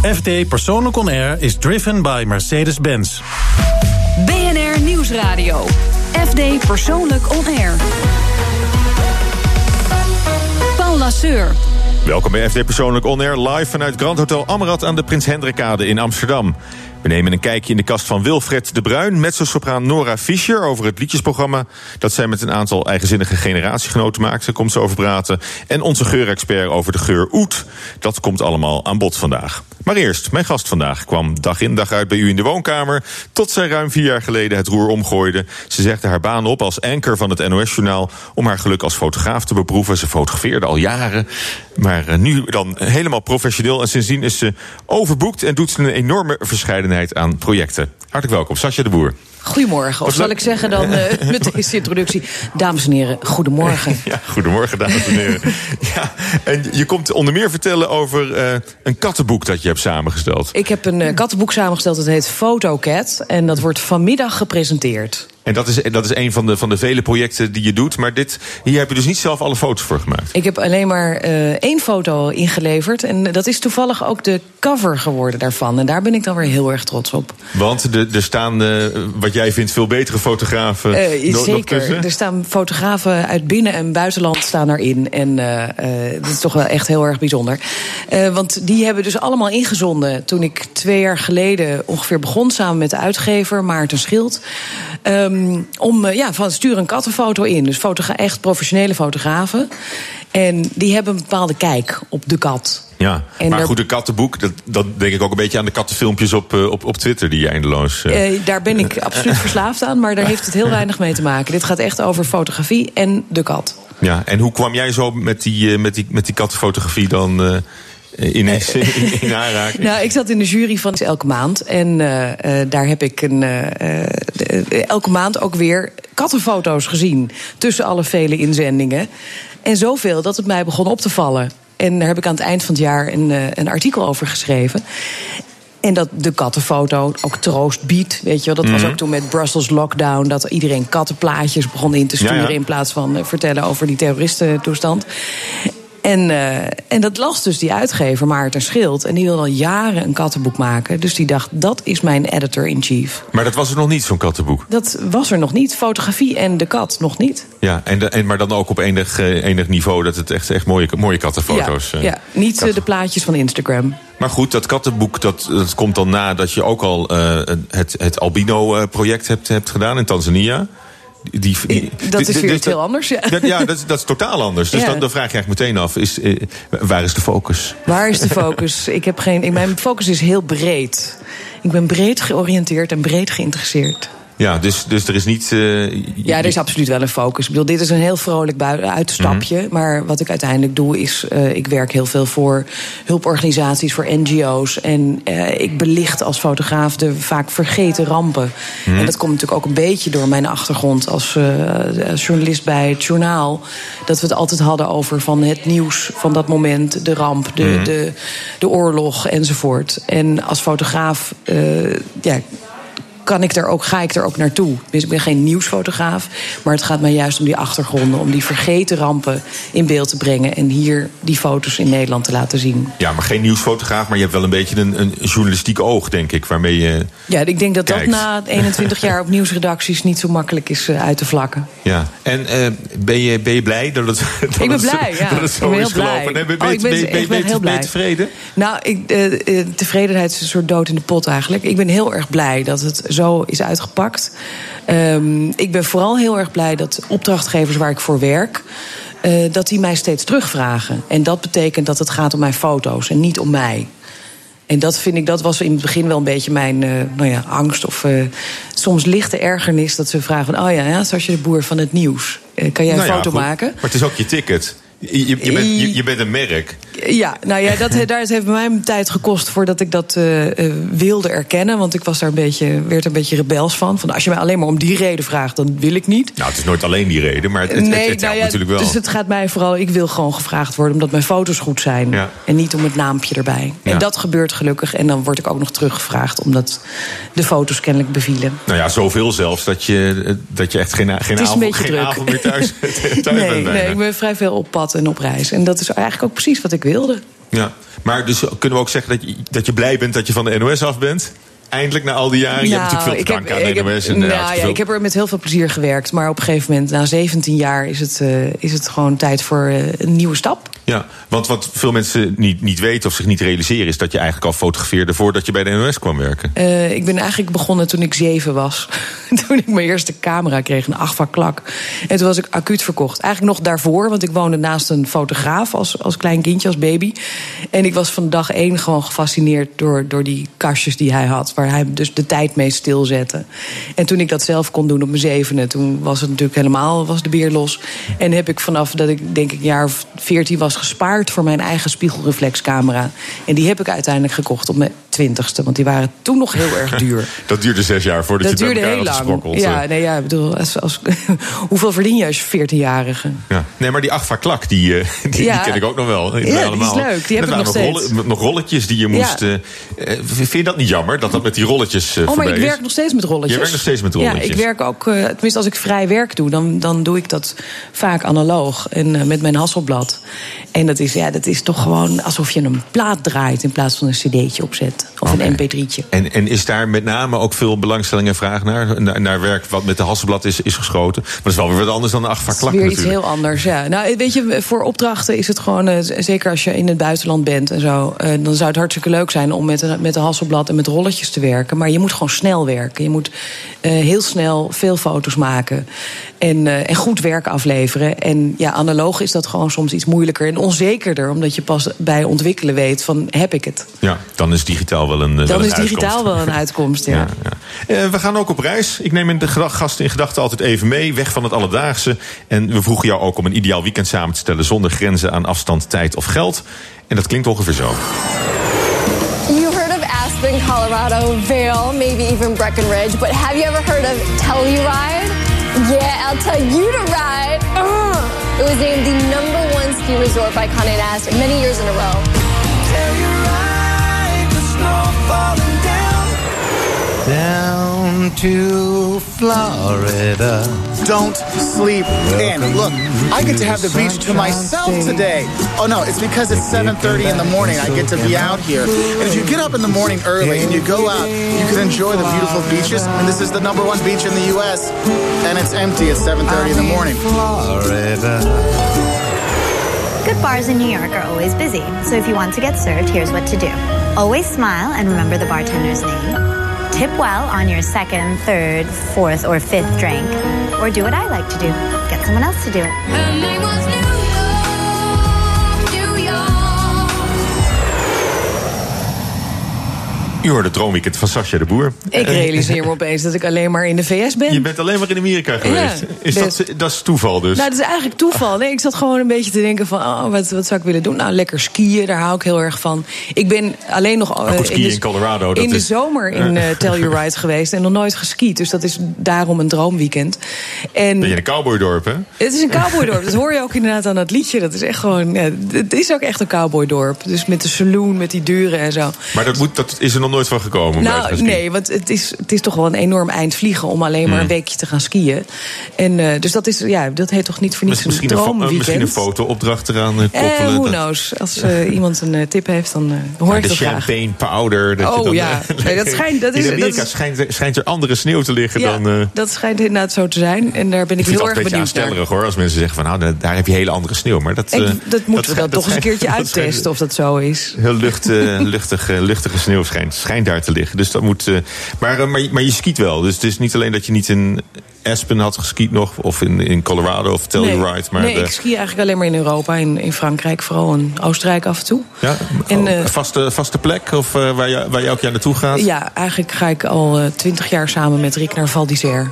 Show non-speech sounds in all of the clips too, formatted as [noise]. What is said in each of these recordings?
FD Persoonlijk On Air is driven by Mercedes-Benz. BNR Nieuwsradio. FD Persoonlijk On Air. Paul Lasseur. Welkom bij FD Persoonlijk On Air, live vanuit Grand Hotel Amrad aan de Prins Hendrikade in Amsterdam. We nemen een kijkje in de kast van Wilfred de Bruin, mezzo-sopraan Nora Fischer over het liedjesprogramma dat zij met een aantal eigenzinnige generatiegenoten maakt. Daar komt ze over praten. En onze geurexpert over de geur oet. Dat komt allemaal aan bod vandaag. Maar eerst, mijn gast vandaag kwam dag in dag uit bij u in de woonkamer. Tot zij ruim vier jaar geleden het roer omgooide. Ze zegde haar baan op als anker van het NOS-journaal om haar geluk als fotograaf te beproeven. Ze fotografeerde al jaren. Maar eh, nu dan helemaal professioneel. En sindsdien is ze overboekt en doet ze een enorme verscheidenheid aan projecten. Hartelijk welkom, Sascha de Boer. Goedemorgen. Of zal ik zeggen dan uh, [laughs] met deze introductie. Dames en heren, goedemorgen. Ja, goedemorgen, dames en heren. [laughs] ja, en je komt onder meer vertellen over uh, een kattenboek dat je hebt samengesteld. Ik heb een uh, kattenboek samengesteld, dat heet Fotocat. En dat wordt vanmiddag gepresenteerd. En dat is, dat is een van de, van de vele projecten die je doet. Maar dit, hier heb je dus niet zelf alle foto's voor gemaakt. Ik heb alleen maar uh, één foto ingeleverd. En dat is toevallig ook de cover geworden daarvan. En daar ben ik dan weer heel erg trots op. Want er staan, uh, wat jij vindt, veel betere fotografen. Uh, zeker. Er staan fotografen uit binnen- en buitenland staan erin. En dat is toch wel echt heel erg bijzonder. want die hebben dus allemaal ingezonden toen ik twee jaar geleden ongeveer begon samen met de uitgever Maarten Schild. Um, om ja, van stuur een kattenfoto in. Dus fotogra echt professionele fotografen. En die hebben een bepaalde kijk op de kat. Ja, en maar goed, een kattenboek, dat, dat denk ik ook een beetje aan de kattenfilmpjes op, op, op Twitter die je eindeloos. Uh... Uh, daar ben ik [laughs] absoluut verslaafd aan, maar daar heeft het heel weinig mee te maken. Dit gaat echt over fotografie en de kat. Ja, en hoe kwam jij zo met die, met die, met die kattenfotografie dan? Uh [laughs] in, in aanraking? nou, ik zat in de jury van elke maand. En uh, uh, daar heb ik een, elke maand ook weer kattenfoto's gezien. Tussen alle vele inzendingen. En zoveel dat het mij begon op te vallen. En daar heb ik aan het eind van het jaar een, een artikel over geschreven. En dat de kattenfoto ook troost biedt. Weet je wel, dat mm -hmm. was ook toen met Brussels Lockdown. Dat iedereen kattenplaatjes begon in te sturen. Ja, ja. In plaats van vertellen over die terroristentoestand. En, uh, en dat las dus die uitgever, Maarten Schild. En die wilde al jaren een kattenboek maken. Dus die dacht, dat is mijn editor-in-chief. Maar dat was er nog niet, zo'n kattenboek? Dat was er nog niet. Fotografie en de kat nog niet. Ja, en, de, en maar dan ook op enig, enig niveau dat het echt, echt mooie, mooie kattenfoto's... Ja, uh, ja. niet de plaatjes van Instagram. Maar goed, dat kattenboek dat, dat komt dan na dat je ook al uh, het, het albino-project hebt, hebt gedaan in Tanzania... Die, die, dat is weer iets heel anders, ja. Dat, ja, dat is, dat is totaal anders. Dus ja. dan, dan, vraag je eigenlijk meteen af, is, uh, waar is de focus? Waar is de focus? ik heb geen, mijn focus is heel breed. Ik ben breed georiënteerd en breed geïnteresseerd. Ja, dus, dus er is niet. Uh, ja, er is absoluut wel een focus. Ik bedoel, dit is een heel vrolijk uitstapje. Mm -hmm. Maar wat ik uiteindelijk doe, is. Uh, ik werk heel veel voor hulporganisaties, voor NGO's. En uh, ik belicht als fotograaf de vaak vergeten rampen. Mm -hmm. En dat komt natuurlijk ook een beetje door mijn achtergrond als, journalist bij het journaal. Dat we het altijd hadden over van het nieuws van dat moment, de ramp, de, mm -hmm. de, de oorlog enzovoort. En als fotograaf. ja, kan ik er ook, ga ik er ook naartoe. Dus ik ben geen nieuwsfotograaf, maar het gaat mij juist om die achtergronden, om die vergeten rampen in beeld te brengen en hier die foto's in Nederland te laten zien. Ja, maar geen nieuwsfotograaf, maar je hebt wel een beetje een, een journalistiek oog, denk ik, waarmee je. Ja, ik denk dat kijkt. dat na 21 jaar op nieuwsredacties niet zo makkelijk is uh, uit te vlakken. Ja, en uh, ben, je, ben je blij dat het, dat ik ben blij, ja. [laughs] dat het zo ik ben is gelopen? Nee, ben, oh, ik ben, ben, ben, ben, heel blij. ben je tevreden? Nou, ik, uh, tevredenheid is een soort dood in de pot eigenlijk. Ik ben heel erg blij dat het zo is uitgepakt. Um, ik ben vooral heel erg blij dat opdrachtgevers waar ik voor werk. Uh, dat die mij steeds terugvragen. En dat betekent dat het gaat om mijn foto's en niet om mij. En dat vind ik, dat was in het begin wel een beetje mijn uh, nou ja, angst of uh, soms lichte ergernis. Dat ze vragen van, oh ja, ja zoals je de boer van het nieuws. Uh, kan jij een nou foto ja, maken? Maar het is ook je ticket. Je, je, bent, je, je, bent, een merk. Ja, nou ja, dat, daar heeft mij een tijd gekost voordat ik dat uh, uh, wilde erkennen. Want ik was daar een beetje, werd er een beetje rebels van. van. Als je mij alleen maar om die reden vraagt, dan wil ik niet. Nou, het is nooit alleen die reden, maar het, het, nee, het nou ja, natuurlijk wel. Dus het gaat mij vooral, ik wil gewoon gevraagd worden omdat mijn foto's goed zijn. Ja. En niet om het naampje erbij. Ja. En dat gebeurt gelukkig. En dan word ik ook nog teruggevraagd omdat de foto's kennelijk bevielen. Nou ja, zoveel zelfs dat je, dat je echt geen, geen, avond, geen avond meer thuis, [laughs] thuis nee, bent. Nee, ik ben vrij veel op pad en op reis. En dat is eigenlijk ook precies wat ik wil. wilde. Ja, maar dus kunnen we ook zeggen dat je, dat je blij bent dat je van de NOS af bent? eindelijk na al die jaren? je hebt natuurlijk veel te danken aan de NOS. En nou, ja, ik heb er met heel veel plezier gewerkt. Maar op een gegeven moment, na 17 jaar, is het, uh, is het gewoon tijd voor uh, een nieuwe stap. Ja, want wat veel mensen niet, niet weten of zich niet realiseren... is dat je eigenlijk al fotografeerde voordat je bij de NOS kwam werken. Uh, ik ben eigenlijk begonnen toen ik zeven was. [laughs] toen ik mijn eerste camera kreeg, een Agfa Klak. En toen was ik acuut verkocht. Eigenlijk nog daarvoor, want ik woonde naast een fotograaf... als, als klein kindje, als baby. En ik was van dag één gewoon gefascineerd door, door die kastjes die hij had... waar hij dus de tijd mee stilzette. En toen ik dat zelf kon doen op mijn zevende... toen was het natuurlijk helemaal was de beer los. En heb ik vanaf dat ik denk ik een jaar of veertien was gespaard voor mijn eigen spiegelreflexcamera. En die heb ik uiteindelijk gekocht op mijn twintigste. Want die waren toen nog heel erg duur. [laughs] Dat duurde zes jaar voordat dat je duurde heel lang. Ja, nee, ja, ik bedoel, als, als, [laughs] hoeveel verdien je als veertienjarige? Ja. Nee, maar die Agfa Klak, die, eh, [laughs] die, ja. die, ken ik ook nog wel. Ja, allemaal. die is leuk. Die heb ik nog steeds. Rollen, nog rolletjes die je moest... Ja. Uh, vind je dat niet jammer, dat dat met die rolletjes uh, Oh, maar ik werk nog steeds met rolletjes. Je werkt nog steeds met rolletjes? Ja, ik werk ook... Uh, tenminste, als ik vrij werk doe, dan, dan doe ik dat vaak analoog. En met mijn Hasselblad. En dat is, ja, dat is toch gewoon alsof je een plaat draait... in plaats van een cd'tje opzet. Of okay. een mp3'tje. En, en is daar met name ook veel belangstelling en vraag naar? Naar, naar werk wat met de Hasselblad is, is geschoten? Maar dat is wel weer wat anders dan de Agfa Klak weer natuurlijk. iets heel anders, ja. Nou, weet je, voor opdrachten is het gewoon... Uh, zeker als je in het buitenland bent en zo... Uh, dan zou het hartstikke leuk zijn om met, met de Hasselblad en met rolletjes te werken. Maar je moet gewoon snel werken. Je moet uh, heel snel veel foto's maken. En, en goed werk afleveren. En ja, analoog is dat gewoon soms iets moeilijker en onzekerder. Omdat je pas bij ontwikkelen weet van, heb ik het? Ja, dan is digitaal wel een Dan wel een is digitaal wel een uitkomst, [laughs] ja. ja, ja. Uh, we gaan ook op reis. Ik neem in de gasten in gedachten altijd even mee. Weg van het alledaagse. En we vroegen jou ook om een ideaal weekend samen te stellen... zonder grenzen aan afstand, tijd of geld. En dat klinkt ongeveer zo. You heard of Aspen, Colorado, Vail, maybe even Breckenridge. But have you ever heard of Telluride? Yeah, I'll tell you to ride. Uh. It was named the number ski resort by Condé Nast many years in a row. Telluride, the snow falling down. Down to Florida. Don't sleep in. Look, I get to have the beach to myself today. Oh no, it's because it's 7:30 in the morning. I get to be out here. And if you get up in the morning early and you go out, you can enjoy the beautiful beaches. And this is the number one beach in the U.S. And it's empty at 7:30 in the morning. Florida. Good bars in New York are always busy, so if you want to get served, here's what to do. Always smile and remember the bartender's name. Tip well on your second, third, fourth, or fifth drink. Or do what I like to do get someone else to do it. U hoorde Droomweekend van Sascha de Boer. Ik realiseer me opeens dat ik alleen maar in de VS ben. Je bent alleen maar in Amerika geweest. Ja, is dat, dat is toeval dus? Nou, dat is eigenlijk toeval. Nee, ik zat gewoon een beetje te denken van... Oh, wat, wat zou ik willen doen? Nou, lekker skiën, daar hou ik heel erg van. Ik ben alleen nog goed, eh, skiën de, in Colorado, dat in de is- zomer in eh Telluride geweest... en nog nooit geskiet. Dus dat is daarom een droomweekend. En Ben je in een cowboydorp, hè? het is een cowboydorp. Dat hoor je ook inderdaad aan dat liedje. Dat is echt gewoon... Ja, het is ook echt een cowboydorp. Dus met de saloon, met die deuren en zo. Maar dat, moet, dat is er nog nooit van gekomen. Nou, nee, want het is, het is toch wel een enorm eind vliegen om alleen maar Hmm. een weekje te gaan skiën. En uh, dus dat is, ja, dat heet toch niet voor niets een Misschien een, droomweekend. misschien een foto-opdracht eraan eh, Eh, koppelen. who dat- knows? Als uh, [laughs] iemand een tip heeft, dan hoor Maar ik de dat graag. champagne powder. Dat je Oh dan, ja, eh, nee, dat [laughs] schijnt- dat is- in Amerika dat is- schijnt, er- schijnt er andere sneeuw te liggen Ja, dan... eh, dat schijnt inderdaad zo te zijn. En daar ben ik, ik heel het erg altijd een beetje benieuwd naar. aanstellerig hoor. Als mensen zeggen van nou, daar- heb je hele andere sneeuw. Maar dat, En eh, dat moeten we dan toch eens een keertje [laughs] uittesten of dat zo is. Heel lucht, eh, luchtige, luchtige sneeuw schijnt, schijnt daar te liggen. Dus dat moet, eh, maar, eh, maar, maar je skiet wel. Dus het is niet alleen dat je niet in Aspen had geskiet nog. Of in, in Colorado of Telluride. maar nee de- ik ski eigenlijk alleen maar in Europa. In, in Frankrijk vooral. En Oostenrijk af en toe. ja, en, oh, eh, vaste, vaste plek of waar, je, waar je elk jaar naartoe gaat? Ja, eigenlijk ga ik al twintig jaar samen met Rick naar Val d'Isère.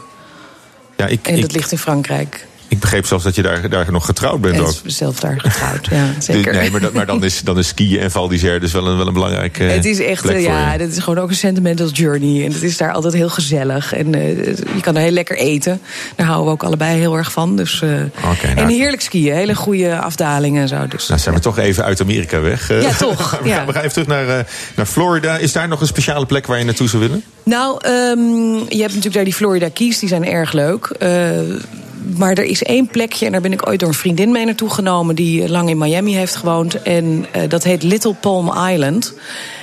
Ja, ik, En ik, dat ligt in Frankrijk. Ik begreep zelfs dat je daar, daar nog getrouwd bent En ook. zelf daar getrouwd, ja, [laughs] zeker. Nee, maar, dat, maar dan, is, dan is skiën en Val d'Isère dus wel een, wel een belangrijke het is echt, plek ja, dat is gewoon ook een sentimental journey. En het is daar altijd heel gezellig. En eh, je kan er heel lekker eten. Daar houden we ook allebei heel erg van. Dus, eh, Oké, nou- en heerlijk skiën, hele goede afdalingen en zo. Dus, Nou, zijn we toch even uit Amerika weg. Eh, Ja, toch, [laughs] we, ja. gaan, we gaan even terug naar, naar Florida. Is daar nog een speciale plek waar je naartoe zou willen? Nou, ehm, je hebt natuurlijk daar die Florida Keys, die zijn erg leuk. Maar er is één plekje, en daar ben ik ooit door een vriendin mee naartoe genomen... die lang in Miami heeft gewoond. En uh, dat heet Little Palm Island.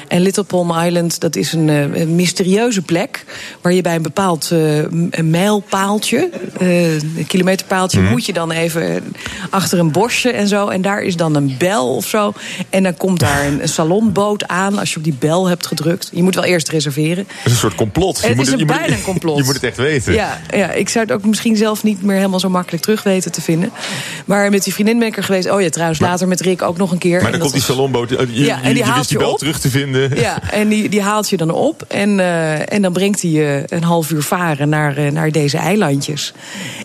En Little Palm Island, dat is een, uh, een mysterieuze plek... waar je bij een bepaald uh, een mijlpaaltje, uh, een kilometerpaaltje... Mm. moet je dan even achter een bosje en zo. En daar is dan een bel of zo. En dan komt daar een, een salonboot aan als je op die bel hebt gedrukt. Je moet wel eerst reserveren. Het is een soort complot. Het je is moet, een je bijna moet, een complot. [laughs] Je moet het echt weten. Ja, ja, ik zou het ook misschien zelf niet meer helemaal zo makkelijk terug weten te vinden. Maar met die vriendin ben ik er geweest. Oh ja, trouwens, Maar- later met Rick ook nog een keer. Maar dan komt die salonboot. Je, Ja, en die je haalt die je bel op. terug te vinden. Ja, en die, die haalt je dan op. En, eh, en dan brengt hij je een half uur varen naar, eh, naar deze eilandjes.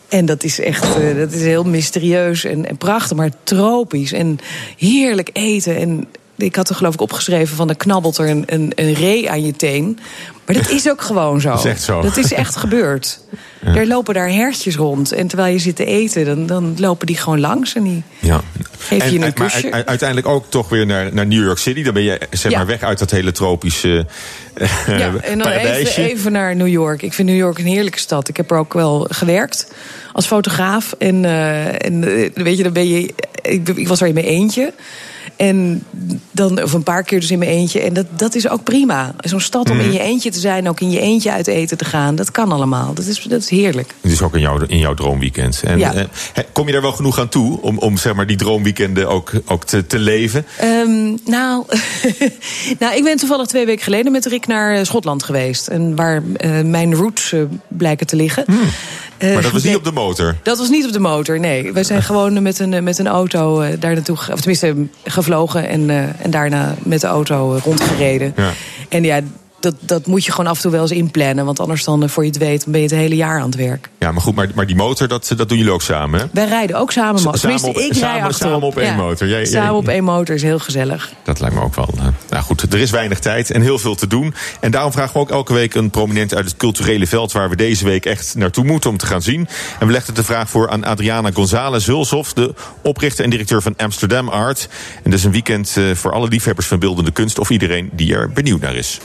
En dat is echt eh, dat is heel mysterieus en, en prachtig, maar tropisch. En heerlijk eten. En ik had er geloof ik opgeschreven van... dan knabbelt er een, een, een ree aan je teen. Maar dat is ook gewoon zo. [laughs] Dat is echt zo. Dat is echt gebeurd. [laughs] Er lopen daar hertjes rond. En terwijl je zit te eten, dan, dan lopen die gewoon langs. En die Ja. geven je een kusje. uiteindelijk ook toch weer naar, naar New York City. Dan ben je zeg Ja. maar weg uit dat hele tropische [laughs] eh, Ja, en dan even, even naar New York. Ik vind New York een heerlijke stad. Ik heb er ook wel gewerkt als fotograaf. En, eh, en eh, weet je, dan ben je. Ik, ik was er in mijn eentje. En dan, of een paar keer dus in mijn eentje. En dat, dat is ook prima. Zo'n stad om in je eentje te zijn, ook in je eentje uit eten te gaan. Dat kan allemaal. Dat is, dat is heerlijk. Het is ook in jouw, in jouw droomweekend. En, Ja. eh, kom je daar wel genoeg aan toe om, om zeg maar, die droomweekenden ook, ook te, te leven? Ehm, nou, [laughs] nou, ik ben toevallig twee weken geleden met Rick naar eh, Schotland geweest. En waar eh, mijn roots blijken te liggen. Eh, Hmm. maar dat was niet op de motor. Dat was niet op de motor, nee. We zijn gewoon met een, met een auto eh, daar naartoe, of tenminste gevlogen en, eh, en daarna met de auto eh, rondgereden. Ja. En ja, dat, dat moet je gewoon af en toe wel eens inplannen. Want anders dan, eh, voor je het weet, ben je het hele jaar aan het werk. Ja, maar goed, maar, maar die motor, dat, dat doen jullie ook samen, hè? Wij rijden ook samen. Samen Tenminste, op- ik rij samen- achterop. samen op één motor. Jij- jij- samen op één motor is heel gezellig. Dat lijkt me ook wel. eh, Nou goed, er is weinig tijd en heel veel te doen. En daarom vragen we ook elke week een prominent uit het culturele veld... waar we deze week echt naartoe moeten om te gaan zien. En we legden de vraag voor aan Adriana González Hulshoff... de oprichter en directeur van Amsterdam Art. En dat is een weekend eh, voor alle liefhebbers van beeldende kunst... of iedereen die er benieuwd naar is.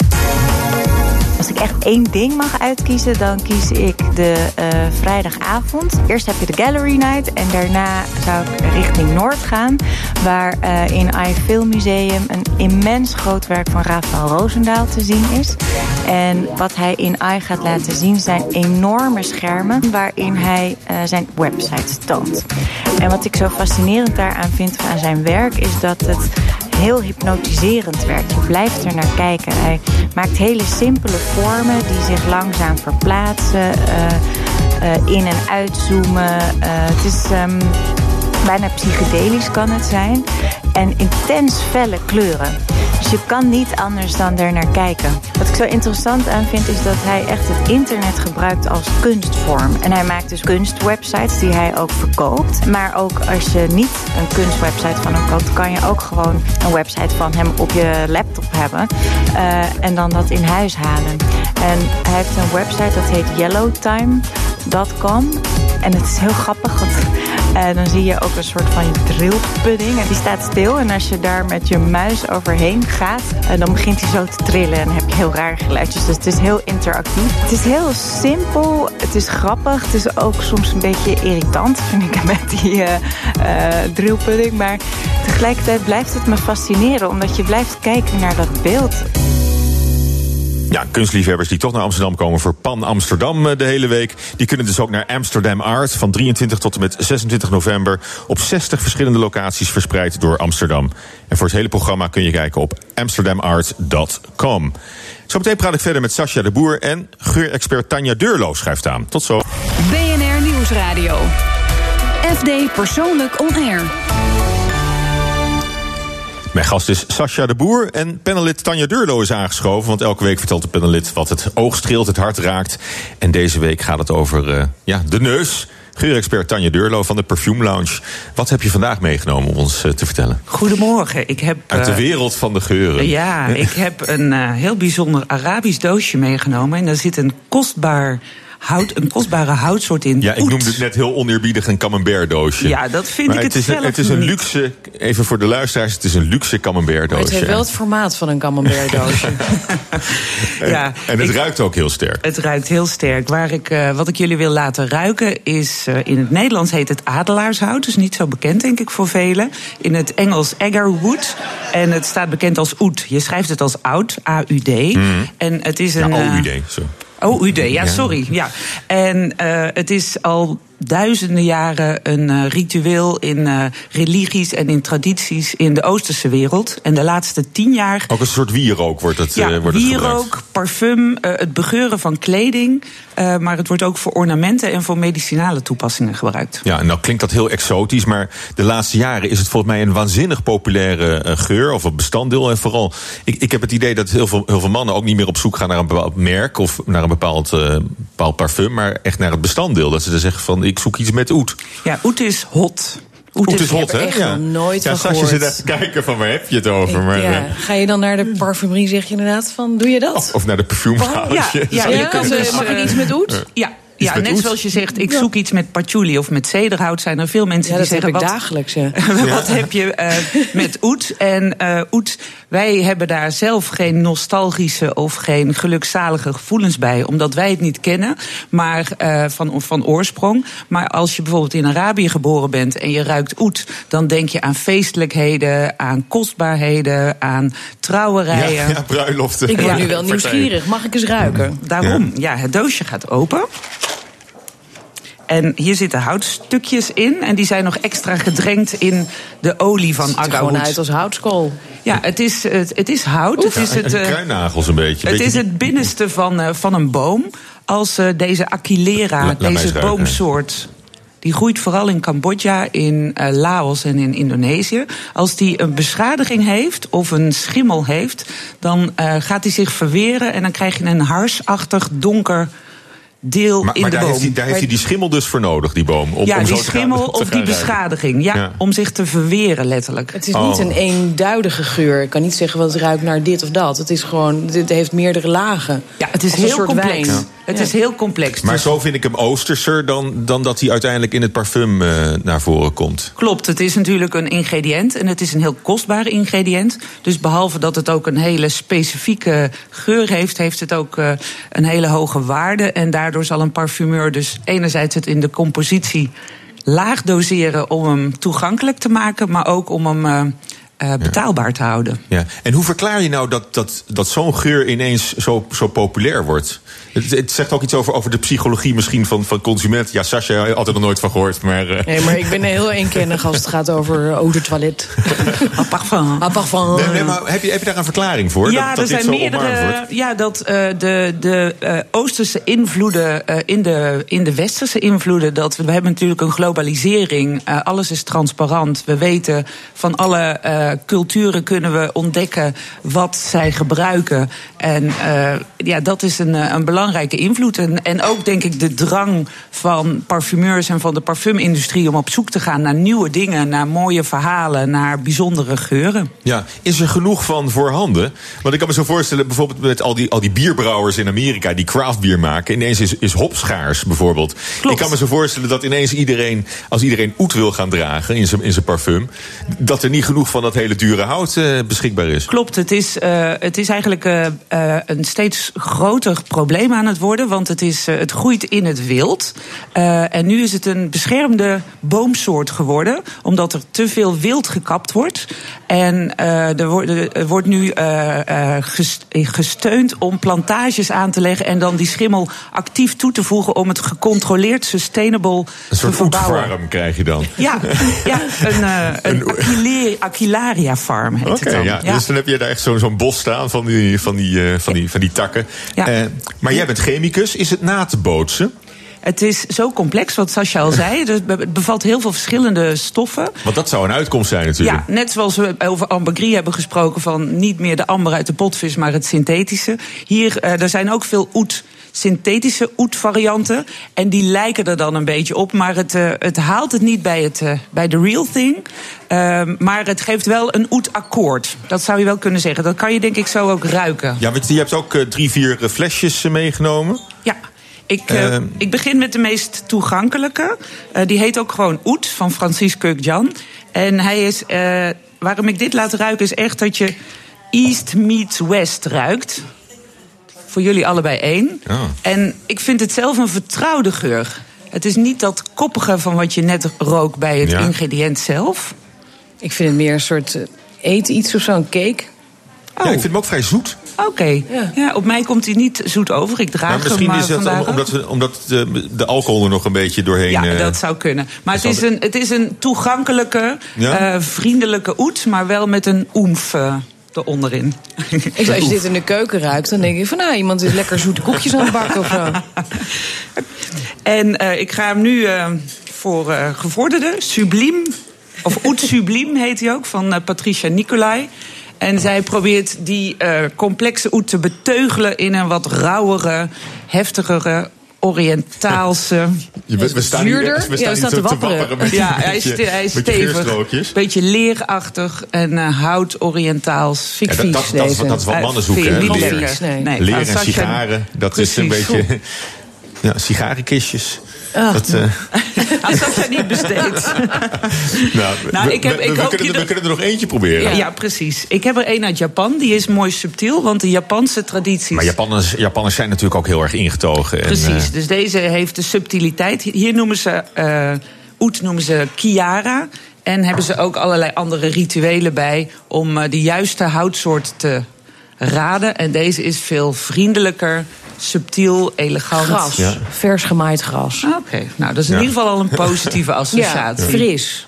Als ik echt één ding mag uitkiezen, dan kies ik de eh, vrijdagavond. Eerst heb je de Gallery Night en daarna zou ik richting Noord gaan. Waar eh, in AI Film Museum een immens groot werk van Rafael Roosendaal te zien is. En wat hij in AI gaat laten zien zijn enorme schermen waarin hij eh, zijn website toont. En wat ik zo fascinerend daaraan vind aan zijn werk is dat het heel hypnotiserend werkt. Je blijft er naar kijken. Hij maakt hele simpele vormen die zich langzaam verplaatsen, eh, eh, in- en uitzoomen. Eh, het is ehm, bijna psychedelisch kan het zijn. En intens felle kleuren. Dus je kan niet anders dan er naar kijken. Wat ik zo interessant aan vind is dat hij echt het internet gebruikt als kunstvorm. En hij maakt dus kunstwebsites die hij ook verkoopt. Maar ook als je niet een kunstwebsite van hem koopt, kan je ook gewoon een website van hem op je laptop hebben. eh, en dan dat in huis halen. En hij heeft een website dat heet yellowtime.com. En het is heel grappig, want eh, dan zie je ook een soort van drillpudding. En die staat stil. En als je daar met je muis overheen gaat, eh, dan begint hij zo te trillen. En dan heb je heel raar geluidjes. Dus het is heel interactief. Het is heel simpel. Het is grappig. Het is ook soms een beetje irritant, vind ik, [laughs] met die eh, drillpudding. Maar tegelijkertijd blijft het me fascineren, omdat je blijft kijken naar dat beeld. Ja, kunstliefhebbers die toch naar Amsterdam komen voor Pan Amsterdam eh, de hele week. Die kunnen dus ook naar Amsterdam Art van 23 tot en met 26 november. Op 60 verschillende locaties verspreid door Amsterdam. En voor het hele programma kun je kijken op amsterdamart.com. Zometeen praat ik verder met Sascha de Boer en geurexpert Tanja Deurlo schuift aan. Tot zo. BNR Nieuwsradio. FD Persoonlijk On Air. Mijn gast is Sascha de Boer en panelid Tanja Deurlo is aangeschoven. Want elke week vertelt de panelid wat het oog streelt, het hart raakt. En deze week gaat het over eh, ja, de neus. Geurexpert Tanja Deurlo van de Perfume Lounge. Wat heb je vandaag meegenomen om ons eh, te vertellen? Goedemorgen. Ik heb, Uit de eh, wereld van de geuren. Ja, ik heb een heel bijzonder Arabisch doosje meegenomen. En daar zit een kostbaar hout, een kostbare houtsoort in. Ja, ik oet. noemde het net heel oneerbiedig een camembert doosje. Ja, dat vind maar ik het het is, een, zelf het is een luxe, even voor de luisteraars, het is een luxe camembert Maar het heeft wel het formaat van een camembert doosje. [laughs] Ja, en het ik- ruikt ook heel sterk. Het ruikt heel sterk. Waar ik, eh, wat ik jullie wil laten ruiken is... eh, in het Nederlands heet het adelaarshout. Dus niet zo bekend, denk ik, voor velen. In het Engels agarwood. En het staat bekend als oud. Je schrijft het als oud, A-U-D. En het is een... Ja, OUD, zo. Oh, UD, ja, Ja. sorry. Ja. En eh, het is al duizenden jaren een eh, ritueel in eh, religies en in tradities in de Oosterse wereld. En de laatste tien jaar Ook een soort wierook wordt het, ja, eh, wordt het wierook, parfum, het begeuren van kleding. Eh, maar het wordt ook voor ornamenten en voor medicinale toepassingen gebruikt. Ja, nou klinkt dat heel exotisch, maar de laatste jaren is het volgens mij een waanzinnig populaire eh, geur of een bestanddeel. En vooral, ik, ik heb het idee dat heel veel, heel veel mannen ook niet meer op zoek gaan naar een bepaald merk of naar een bepaald, eh, bepaald parfum, maar echt naar het bestanddeel. Dat ze dan zeggen van ik zoek iets met oet. Ja, oet is hot. Oet, is hot, hè? echt ja. nooit ja, van gehoord. zit even te kijken van waar heb je het over. Maar, ja. eh, Ga je dan naar de [laughs] parfumerie, zeg je inderdaad van, doe je dat? of, of naar de parfumgaaltje. Ja, ja, je kan ze- mag ik iets met oet? Ja. Ja, net oet? zoals je zegt, ik zoek iets met patchouli of met zederhout. Zijn er veel mensen Ja, die dat heb zeggen... ik wat, dagelijks, ja. [laughs] wat heb je eh, met oet? En eh oet, wij hebben daar zelf geen nostalgische of geen gelukzalige gevoelens bij. Omdat wij het niet kennen, maar eh, van, van oorsprong. Maar als je bijvoorbeeld in Arabië geboren bent en je ruikt oet... dan denk je aan feestelijkheden, aan kostbaarheden, aan trouwerijen. Ja, ja, bruiloften. Ik word nu wel nieuwsgierig. Mag ik eens ruiken? Daarom, ja. het doosje gaat open. En hier zitten houtstukjes in. En die zijn nog extra gedrenkt in de olie van Het ziet er gewoon uit als houtskool. Ja, het is, het, het is hout. Het is het, eh, kruinnagels een beetje. het Beetje is die- het binnenste van, eh, van een boom. Als eh, deze Aquilera, La- deze ruiken. boomsoort... Die groeit vooral in Cambodja, in eh, Laos en in Indonesië. Als die een beschadiging heeft of een schimmel heeft, dan eh, gaat hij zich verweren en dan krijg je een harsachtig donker deel Maar, in maar de daar, boom. heeft hij, daar heeft hij die schimmel dus voor nodig, die boom. Om, ja, om zo die te gaan- schimmel of die beschadiging. Ja, Ja. om zich te verweren letterlijk. Het is Oh. niet een eenduidige geur. Ik kan niet zeggen wat het ruikt naar dit of dat. Het is gewoon, dit heeft meerdere lagen. Ja, het is heel soort complex. wijn. Het Ja. is heel complex. Maar Dus zo vind ik hem oosterser dan, dan dat hij uiteindelijk in het parfum eh, naar voren komt. Klopt, het is natuurlijk een ingrediënt en het is een heel kostbaar ingrediënt. Dus behalve dat het ook een hele specifieke geur heeft, heeft het ook eh, een hele hoge waarde. En daardoor zal een parfumeur dus enerzijds het in de compositie laag doseren om hem toegankelijk te maken, maar ook om hem eh, eh, betaalbaar te houden. Ja. En hoe verklaar je nou dat, dat, dat zo'n geur ineens zo, zo populair wordt? Het, het zegt ook iets over, over de psychologie misschien van, van consumenten. Ja, Sascha, had er nog nooit van gehoord. Maar, eh, Nee, maar ik ben heel eenkennig als het gaat over eau de toilet. [laughs] Parfum. Parfum. nee, nee, maar heb je, heb je daar een verklaring voor? Ja, dat, dat er zijn meerdere. Ja, dat eh, de, de eh, Oosterse invloeden eh, in, de, in de Westerse invloeden. Dat we, we hebben natuurlijk een globalisering. eh, alles is transparant. We weten van alle eh, culturen kunnen we ontdekken wat zij gebruiken. En eh, ja, dat is een, eh, een belangrijke invloed. En, en ook denk ik de drang van parfumeurs en van de parfumindustrie om op zoek te gaan naar nieuwe dingen, naar mooie verhalen, naar bijzondere geuren. Ja, is er genoeg van voorhanden? Want ik kan me zo voorstellen, bijvoorbeeld met al die, al die bierbrouwers in Amerika die craftbier maken. Ineens is, is hop schaars, bijvoorbeeld. Klopt. Ik kan me zo voorstellen dat ineens iedereen, als iedereen oet wil gaan dragen in zijn parfum, dat er niet genoeg van dat hele dure hout eh, beschikbaar is. Klopt, het is, eh, het is eigenlijk eh, een steeds groter probleem aan het worden. Want het, is, het groeit in het wild. En nu is het een beschermde boomsoort geworden. Omdat er te veel wild gekapt wordt. En er, wordt, er wordt nu gest- gesteund om plantages aan te leggen. En dan die schimmel actief toe te voegen om het gecontroleerd sustainable Een te soort verbouwen. oetfarm krijg je dan. Ja, ja, een, eh een [laughs] Farm heet Oké, het dan. ja. Dus dan heb je daar echt zo'n bos staan van die, van die, eh, van die, van die takken. Ja. Eh, maar jij bent chemicus. Is het na te bootsen? Het is zo complex, wat Sascha al zei. [laughs] Dus het bevat heel veel verschillende stoffen. Want dat zou een uitkomst zijn natuurlijk. Ja, net zoals we over ambergris hebben gesproken... van niet meer de amber uit de potvis, maar het synthetische. Hier, eh, er zijn ook veel oet synthetische oetvarianten. En die lijken er dan een beetje op. Maar het, eh, het haalt het niet bij, het, eh, bij de real thing. Ehm, maar het geeft wel een oetakkoord. Dat zou je wel kunnen zeggen. Dat kan je denk ik zo ook ruiken. Ja, want je hebt ook eh, drie, vier flesjes meegenomen. Ja, Ik, eh, Ehm. ik begin met de meest toegankelijke. Die heet ook gewoon Oet van Francis Jan. En hij is, waarom ik dit laat ruiken, is echt dat je East meets West ruikt. Voor jullie allebei één. Oh. En ik vind het zelf een vertrouwde geur. Het is niet dat koppige van wat je net rook bij het Ja. ingrediënt zelf. Ik vind het meer een soort eh, eet iets of zo, een cake. Ja, ik vind hem ook vrij zoet. Oké. Ja. op mij komt hij niet zoet over. Ik draag Maar misschien hem eh, is om- ook. omdat, we, omdat de, de alcohol er nog een beetje doorheen... Ja, eh, dat zou kunnen. Maar het is de- een, het is een toegankelijke, Ja? eh, vriendelijke oet, maar wel met een oemf Ik, als je dit in de keuken ruikt, dan denk ik van... nou, iemand is lekker zoete koekjes aan het bakken of zo. [laughs] En eh, ik ga hem nu eh, voor eh gevorderde, Subliem, of Oet Subliem heet hij ook, van Patricia Nicolai. En zij probeert die complexe oet te beteugelen in een wat rauwere, heftigere, Oriëntaalse. [laughs] Je, we, we staan hier, Ja, we te, wapperen. wapperen met, Ja, met hij is, hij is stevig. Beetje leerachtig en eh hout-Oriëntaals. Vind ik Ja, dat, dat, dat, is, dat is wat Eh, mannen zoeken, vind. Nee. Leren van en Sascha- sigaren. Dat is een beetje... [laughs] Ja, sigarenkistjes. Ah. Dat, eh, [laughs] Als dat jij niet besteed. [laughs] nou, Nou, we, ik heb- we- ik we hoop kunnen, er- we kunnen er nog eentje proberen. Ja, ja, precies. Ik heb er één uit Japan. Die is mooi subtiel, want de Japanse tradities... Maar Japanners, Japanners zijn natuurlijk ook heel erg ingetogen. En, Precies, eh, dus deze heeft de subtiliteit. Hier noemen ze, eh oet noemen ze kiara. En hebben ze ook allerlei andere rituelen bij... om eh, de juiste houtsoort te raden. En deze is veel vriendelijker, subtiel, elegant. Gras, Ja. vers gemaaid gras. Oké, nou dat is in Ja. ieder geval al een positieve [laughs] Ja, associatie. fris.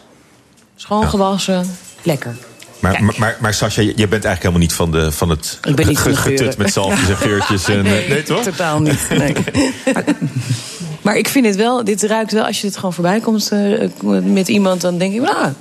Schoongewassen, lekker. maar, maar, maar, maar Sascha, je je bent eigenlijk helemaal niet van, de, van het Ik ben niet van de getut met zalfjes en geurtjes. [laughs] En, eh, nee, toch? Totaal niet. Nee. [laughs] maar ik vind het wel, dit ruikt wel, als je dit gewoon voorbij komt eh, met iemand, dan denk ik, nou,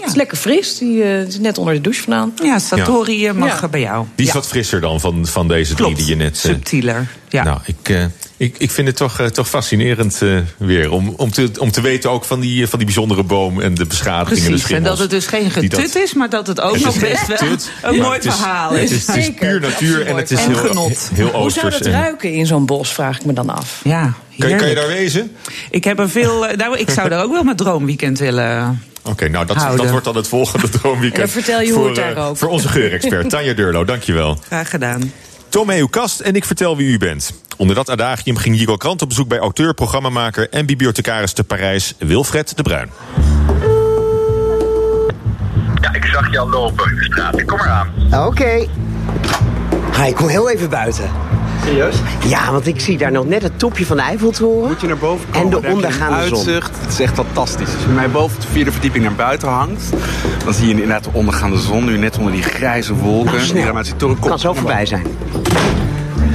het is lekker fris. Die eh, is net onder de douche vandaan. Ja, Satori eh, mag Ja. er bij jou. Die is Ja, wat frisser dan van, van deze drie klopt. die je net... eh, Subtieler. Ja. Nou, ik, eh, ik, ik vind het toch, toch fascinerend eh, weer. Om, om, te, om te weten ook van die, van die bijzondere boom en de beschadigingen. Precies, de en dat het dus geen getut is, maar dat het ook Het nog best wel tut, een mooi het is- verhaal Het is. het is puur natuur en het is En heel, genot. heel Hoe zou dat en- ruiken in zo'n bos, vraag ik me dan af. Ja, Kan, je- kan je daar wezen? Ik heb er veel. Nou, ik zou daar ook wel mijn droomweekend willen. Oké, nou dat, Houden. dat wordt dan het volgende [laughs] droomweekend. Vertel je hoe het daar eh, rookt. Voor onze geurexpert, [laughs] Tanja Durlo, dankjewel. Graag gedaan. Tom uw kast en ik vertel wie u bent. Onder dat adagium ging Jigo Krant op bezoek bij auteur, programmamaker en bibliothecaris te Parijs, Wilfred de Bruin. Ja, ik zag je al lopen in de straat. Ik kom eraan. Oké. Hi, ik kom heel even buiten. Serieus? Ja, want ik zie daar nog net het topje van de Eiffeltoren. Moet je naar boven komen. En de daar ondergaande zon. uitzicht. Het is echt fantastisch. Als je mij boven de vierde verdieping naar buiten hangt... dan zie je inderdaad de ondergaande zon. Nu net onder die grijze wolken. Nou, snel. die kan zo voorbij zijn.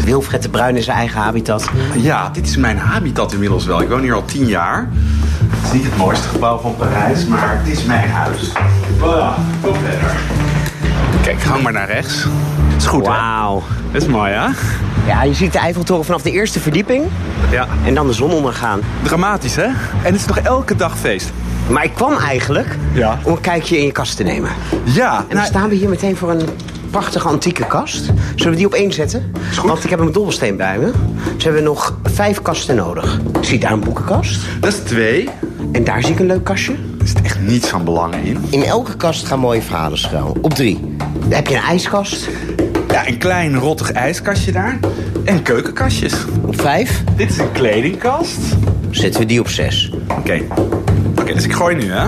Wilfred de Bruin in zijn eigen habitat. Ja, dit is mijn habitat inmiddels wel. Ik woon hier al tien jaar. Het is niet het mooiste gebouw van Parijs, maar het is mijn huis. Voilà, kom verder. Kijk, hang maar naar rechts. Het is goed, Wauw. Dat is mooi, hè? Ja, je ziet de Eiffeltoren vanaf de eerste verdieping. Ja. En dan de zon ondergaan. Dramatisch, hè? En het is nog elke dag feest. Maar ik kwam eigenlijk Ja. om een kijkje in je kast te nemen. Ja, En dan nou, staan we hier meteen voor een prachtige antieke kast. Zullen we die op één zetten? goed. Want ik heb een dobbelsteen bij me. Dus hebben we nog vijf kasten nodig. Ik zie daar een boekenkast. dat is twee. En daar zie ik een leuk kastje. Er zit echt niets van belang in. In elke kast gaan mooie verhalen schuil. Op drie. Dan heb je een ijskast. Ja, een klein rottig ijskastje daar. En keukenkastjes. Op vijf. Dit is een kledingkast. Zetten we die op zes. Oké. Oké, dus ik gooi nu, hè.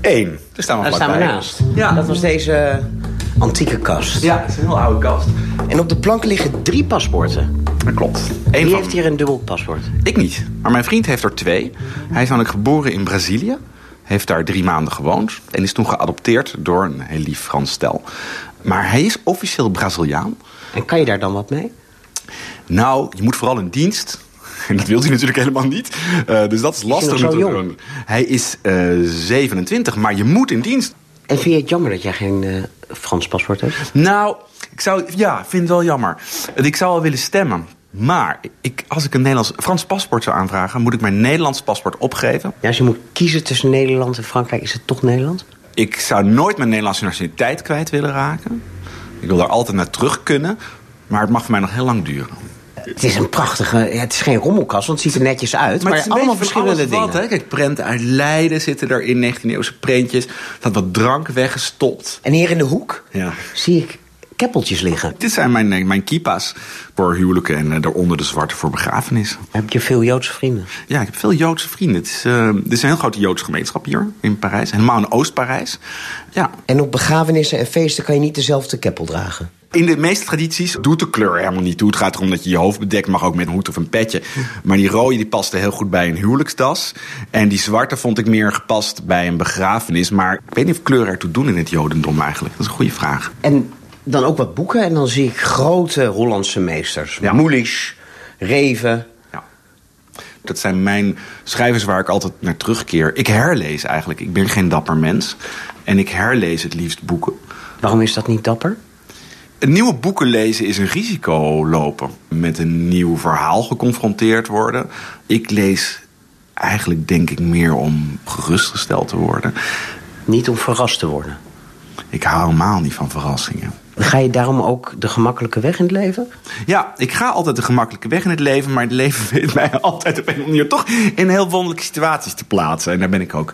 Eén. Daar staan we Daar staan we naast. Ja. Dat was deze antieke kast. Ja, het is een heel oude kast. En op de plank liggen drie paspoorten. Dat klopt. Eén Wie van... heeft hier een dubbel paspoort? Ik niet. Maar mijn vriend heeft er twee. Hij is namelijk geboren in Brazilië. Heeft daar drie maanden gewoond. En is toen geadopteerd door een heel lief Frans stel. Maar hij is officieel Braziliaan. En kan je daar dan wat mee? Nou, je moet vooral in dienst. [laughs] En dat wil hij natuurlijk helemaal niet. Eh, dus dat is lastig. jong? een- Hij is eh 27, maar je moet in dienst. En vind je het jammer dat jij geen eh, Frans paspoort hebt? Nou, ik zou, ja, vind het wel jammer. Ik zou wel willen stemmen. Maar ik, als ik een Nederlands, Frans paspoort zou aanvragen... moet ik mijn Nederlands paspoort opgeven. Ja, als je moet kiezen tussen Nederland en Frankrijk, is het toch Nederland? Ik zou nooit mijn Nederlandse nationaliteit kwijt willen raken. Ik wil daar altijd naar terug kunnen. Maar het mag voor mij nog heel lang duren. Het is een prachtige... Het is geen rommelkast, want het ziet er netjes uit. Maar, het een allemaal verschillende dingen. wat, hè. Kijk, prenten uit Leiden zitten er in 19e-eeuwse prentjes. Er staat wat drank weggestopt. En hier in de hoek Ja. zie ik keppeltjes liggen. Dit zijn mijn, eh, mijn kippa's voor huwelijken en eh, daaronder de zwarte voor begrafenissen. Heb je veel Joodse vrienden? Ja, ik heb veel Joodse vrienden. Het is, eh, dit is een heel grote Joodse gemeenschap hier in Parijs. Helemaal in Oost-Parijs. Ja. En op begrafenissen en feesten kan je niet dezelfde keppel dragen. In de meeste tradities doet de kleur helemaal niet toe. Het gaat erom dat je je hoofd bedekt, mag ook met een hoed of een petje. Maar die rode die paste heel goed bij een huwelijksdas. En die zwarte vond ik meer gepast bij een begrafenis. Maar ik weet niet of kleuren ertoe doen in het jodendom eigenlijk. Dat is een goede vraag. En dan ook wat boeken en dan zie ik grote Hollandse meesters. Ja. Moelisch, Reven. Dat zijn mijn schrijvers waar ik altijd naar terugkeer. Ik herlees eigenlijk. Ik ben geen dapper mens. En ik herlees het liefst boeken. Waarom is dat niet dapper? Een nieuwe boeken lezen is een risico lopen. Met een nieuw verhaal geconfronteerd worden. Ik lees eigenlijk denk ik meer om gerustgesteld te worden. Niet om verrast te worden. Ik hou helemaal niet van verrassingen. Ga je daarom ook de gemakkelijke weg in het leven? Ja, ik ga altijd de gemakkelijke weg in het leven, maar het leven [laughs] weet mij altijd op een of andere manier toch in heel wonderlijke situaties te plaatsen. En daar ben ik ook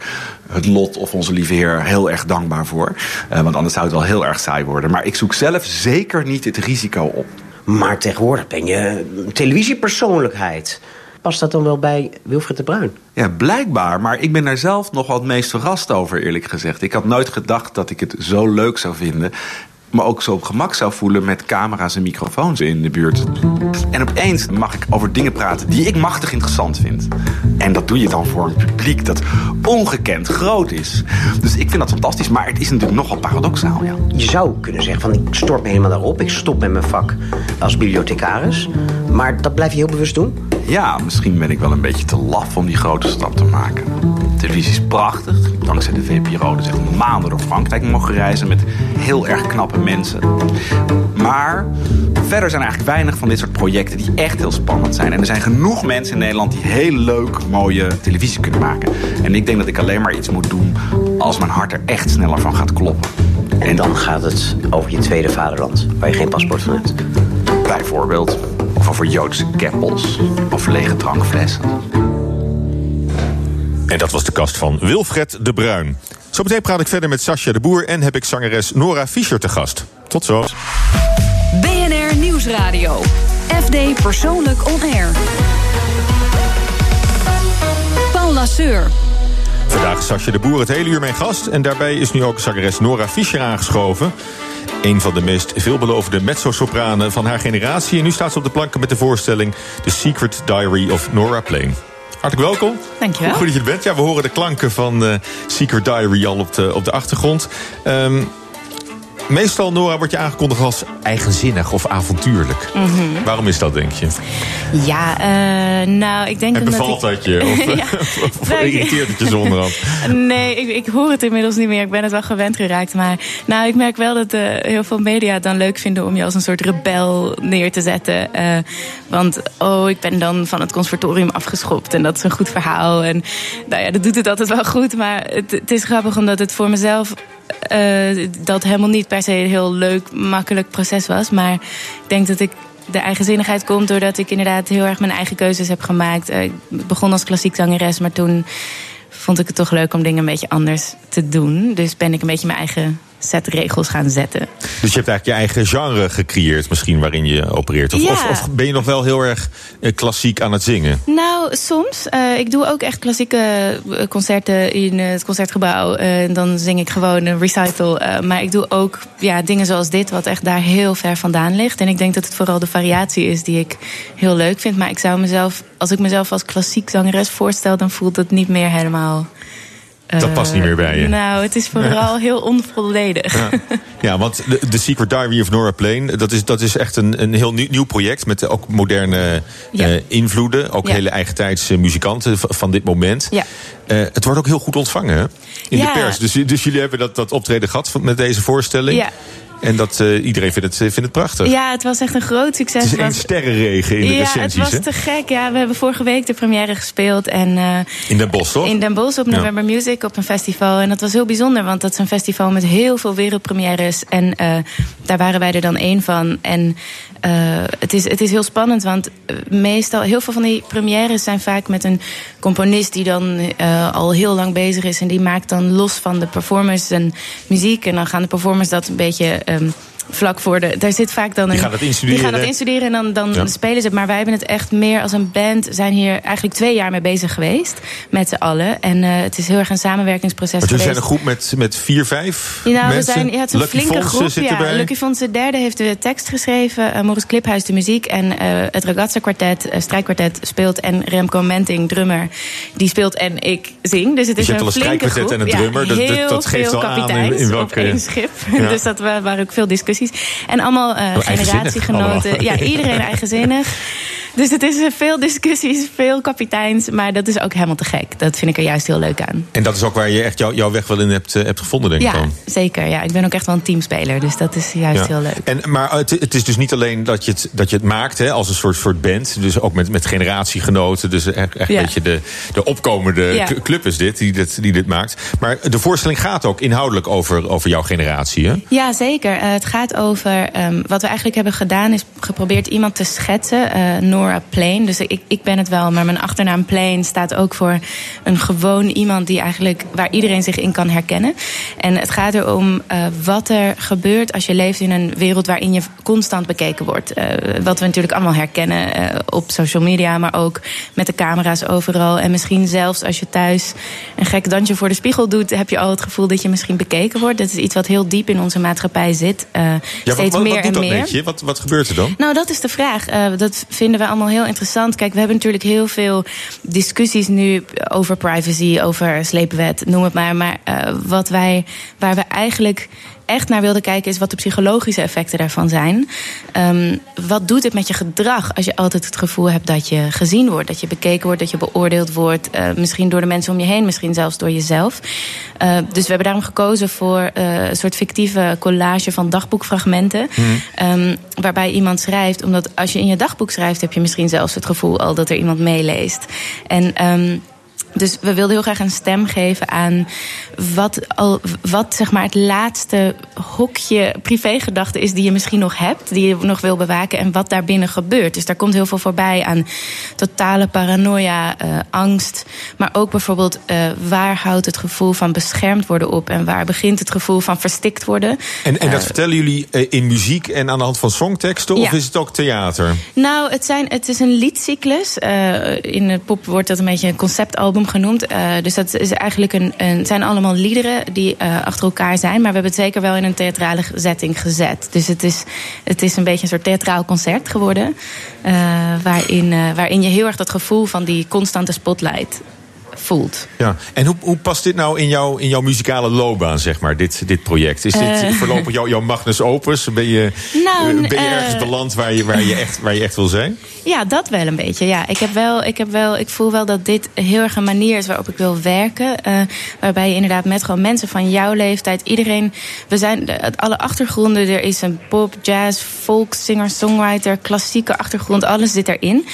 het lot of onze lieve Heer heel erg dankbaar voor. Eh, want anders zou het wel heel erg saai worden. Maar ik zoek zelf zeker niet het risico op. Maar tegenwoordig ben je een televisiepersoonlijkheid. Past dat dan wel bij Wilfred de Bruin? Ja, blijkbaar. Maar ik ben daar zelf nog wel het meest verrast over, eerlijk gezegd. Ik had nooit gedacht dat ik het zo leuk zou vinden. Me ook zo op gemak zou voelen met camera's en microfoons in de buurt. En opeens mag ik over dingen praten die ik machtig interessant vind. En dat doe je dan voor een publiek dat ongekend groot is. Dus ik vind dat fantastisch, maar het is natuurlijk nogal paradoxaal, ja. Je zou kunnen zeggen van ik stort me helemaal daarop. Ik stop met mijn vak als bibliothecaris. Maar dat blijf je heel bewust doen? Ja, misschien ben ik wel een beetje te laf om die grote stap te maken. Televisie is prachtig. Dankzij de VPRO dus echt maanden door Frankrijk mogen reizen met heel erg knappe mensen. Maar verder zijn er eigenlijk weinig van dit soort projecten die echt heel spannend zijn. En er zijn genoeg mensen in Nederland die heel leuk, mooie televisie kunnen maken. En ik denk dat ik alleen maar iets moet doen als mijn hart er echt sneller van gaat kloppen. En dan gaat het over je tweede vaderland, waar je geen paspoort van hebt. Bijvoorbeeld. Of over Joodse keppels. Of lege drankflessen. En dat was de kast van Wilfred de Bruin. Zometeen praat ik verder met Sascha de Boer en heb ik zangeres Nora Fischer te gast. Tot zo. BNR Nieuwsradio. FD Persoonlijk On Air. Paul Lasseur. Vandaag is Sascha de Boer het hele uur mijn gast. En daarbij is nu ook zangeres Nora Fischer aangeschoven. Een van de meest veelbelovende mezzo-sopranen van haar generatie. En nu staat ze op de planken met de voorstelling The Secret Diary of Nora Plain. Hartelijk welkom. Dankjewel. Goed dat je er bent. Ja, we horen de klanken van eh, Secret Diary al op de, op de achtergrond. Ehm, meestal, Nora, wordt je aangekondigd als eigenzinnig of avontuurlijk. Mhm. Waarom is dat, denk je? Ja, eh, nou, ik denk En bevalt ik... dat je? Of, [laughs] [laughs] Ja. of Nou, irriteert het je zo onderhand? [laughs] Nee, ik, ik hoor het inmiddels niet meer. Ik ben het wel gewend geraakt. Maar nou, ik merk wel dat eh, heel veel media het dan leuk vinden om je als een soort rebel neer te zetten. Eh, want, oh, ik ben dan van het conservatorium afgeschopt. En dat is een goed verhaal. En nou ja, dat doet het altijd wel goed. Maar het, het is grappig omdat het voor mezelf dat helemaal niet per se een heel leuk, makkelijk proces was. Maar ik denk dat ik de eigenzinnigheid komt doordat ik inderdaad heel erg mijn eigen keuzes heb gemaakt. Eh, Ik begon als klassiek zangeres, maar toen vond ik het toch leuk om dingen een beetje anders te doen. Dus ben ik een beetje mijn eigen set regels gaan zetten. Dus je hebt eigenlijk je eigen genre gecreëerd, misschien waarin je opereert. Of, Ja. of, of ben je nog wel heel erg eh, klassiek aan het zingen? Nou, soms. Eh, ik doe ook echt klassieke eh, concerten in het concertgebouw. En dan zing ik gewoon een recital. Maar ik doe ook ja, dingen zoals dit, wat echt daar heel ver vandaan ligt. En ik denk dat het vooral de variatie is die ik heel leuk vind. Maar ik zou mezelf, als ik mezelf als klassiek zangeres voorstel, dan voelt het niet meer helemaal. Dat eh, past niet meer bij je. Nou, het is vooral heel onvolledig. Ja, ja want de, The Secret Diary of Nora Plain, dat is, dat is echt een, een heel nieuw, nieuw project met eh, ook moderne Ja. eh, invloeden. Ook Ja. hele eigentijdse muzikanten v- van dit moment. Ja. Eh, het wordt ook heel goed ontvangen hè? in de pers. Dus, dus jullie hebben dat, dat optreden gehad met deze voorstelling. Ja. En dat, eh, iedereen vindt het, vindt het prachtig. Ja, het was echt een groot succes. Het is één sterrenregen in de ja, recensies. het was hè? te gek. Ja, we hebben vorige week de première gespeeld. En, eh, In Den Bosch, toch? In Den Bosch op Ja. November Music op een festival. En dat was heel bijzonder, want dat is een festival met heel veel wereldpremières. En eh, daar waren wij er dan één van. En het, is, het is heel spannend, want meestal, heel veel van die premières zijn vaak met een componist die dan al heel lang bezig is. En die maakt dan los van de performers en muziek. En dan gaan de performers dat een beetje. Um. Vlak voor de. Daar zit vaak dan een. Die gaan dat instuderen. Die gaan dat instuderen en dan, dan Ja. spelen ze het. Maar wij hebben het echt meer als een band. zijn hier eigenlijk twee jaar mee bezig geweest. Met z'n allen. En eh, het is heel erg een samenwerkingsproces jullie geweest. zijn een groep met, met vier, vijf Ja, nou, we mensen. zijn, ja, het is een Lucky flinke groep. Ja. Lucky Fons de derde heeft de tekst geschreven. eh Maurice Kliphuis de muziek. En eh, het Ragazza kwartet, eh, strijkkwartet speelt. En Remco Menting, drummer, die speelt en ik zing. Dus het Dus is je hebt een al een flinke groep. en een Ja, drummer. Dat- dat- heel dat geeft veel al aan in- in welke- op één schip. Ja. [laughs] dus dat wa- waren ook veel discussies. En allemaal eh, generatiegenoten. allemaal. Ja, iedereen [laughs] eigenzinnig. Dus het is veel discussies, veel kapiteins. Maar dat is ook helemaal te gek. Dat vind ik er juist heel leuk aan. En dat is ook waar je echt jou- jouw weg wel in hebt, eh, hebt gevonden, denk ik Ja, dan. zeker. Ja, ik ben ook echt wel een teamspeler. Dus dat is juist Ja. heel leuk. En, maar het, het is dus niet alleen dat je het, dat je het maakt hè, als een soort, soort band. Dus ook met, met generatiegenoten. Dus echt, echt Ja. een beetje de, de opkomende club is dit die, dit, die dit maakt. Maar de voorstelling gaat ook inhoudelijk over, over jouw generatie. Hè? Ja, zeker. Eh, het gaat over. ehm, wat we eigenlijk hebben gedaan, is geprobeerd iemand te schetsen. eh, Nora Plain. Dus ik, ik ben het wel, maar mijn achternaam Plain staat ook voor een gewoon iemand die eigenlijk waar iedereen zich in kan herkennen. En het gaat erom eh, wat er gebeurt als je leeft in een wereld waarin je constant bekeken wordt. Eh, wat we natuurlijk allemaal herkennen eh, op social media, maar ook met de camera's overal. En misschien zelfs als je thuis een gek dansje voor de spiegel doet, heb je al het gevoel dat je misschien bekeken wordt. Dat is iets wat heel diep in onze maatschappij zit. Ja, wat, steeds wat, meer wat en meer. Wat, wat gebeurt er dan? Nou, dat is de vraag. Dat vinden we allemaal heel interessant. Kijk, we hebben natuurlijk heel veel discussies nu over privacy, over sleepwet, noem het maar. Maar eh, wat wij, waar we eigenlijk echt naar wilden kijken, is wat de psychologische effecten daarvan zijn. Ehm, wat doet het met je gedrag als je altijd het gevoel hebt dat je gezien wordt, dat je bekeken wordt, dat je beoordeeld wordt, eh, misschien door de mensen om je heen, misschien zelfs door jezelf. Eh, dus we hebben daarom gekozen voor eh, een soort fictieve collage van dagboekfragmenten. Ehm, waarbij iemand schrijft, omdat als je in je dagboek schrijft, heb je misschien zelfs het gevoel al dat er iemand meeleest. En. ehm, dus we wilden heel graag een stem geven aan wat, al, wat zeg maar het laatste hokje privégedachte is die je misschien nog hebt, die je nog wil bewaken en wat daarbinnen gebeurt. Dus daar komt heel veel voorbij aan totale paranoia, eh, angst, maar ook bijvoorbeeld eh, waar houdt het gevoel van beschermd worden op en waar begint het gevoel van verstikt worden. En, en dat Eh, vertellen jullie in muziek en aan de hand van songteksten? Of is het ook theater? Nou, het, zijn, het is een liedcyclus. Eh, in de pop wordt dat een beetje een conceptalbum genoemd. Eh, dus dat is eigenlijk een, een, zijn allemaal liederen die eh, achter elkaar zijn. Maar we hebben het zeker wel in een theatrale setting gezet. Dus het is, het is een beetje een soort theatraal concert geworden. eh, waarin, waarin je heel erg dat gevoel van die constante spotlight voelt. Ja. En hoe, hoe past dit nou in, jouw in jouw muzikale loopbaan, zeg maar, dit, dit project? Is dit Eh. voorlopig jouw, jouw magnus opus? Ben je, Nou, eh, ben je eh, ergens beland waar je, waar, je echt, waar je echt wil zijn? Ja, dat wel een beetje. Ja, ik, heb wel, ik, heb wel, ik voel wel dat dit heel erg een manier is waarop ik wil werken. waarbij je inderdaad met gewoon mensen van jouw leeftijd, iedereen. We zijn alle achtergronden. Er is een pop, jazz, folk, singer, songwriter, klassieke achtergrond. Alles zit erin.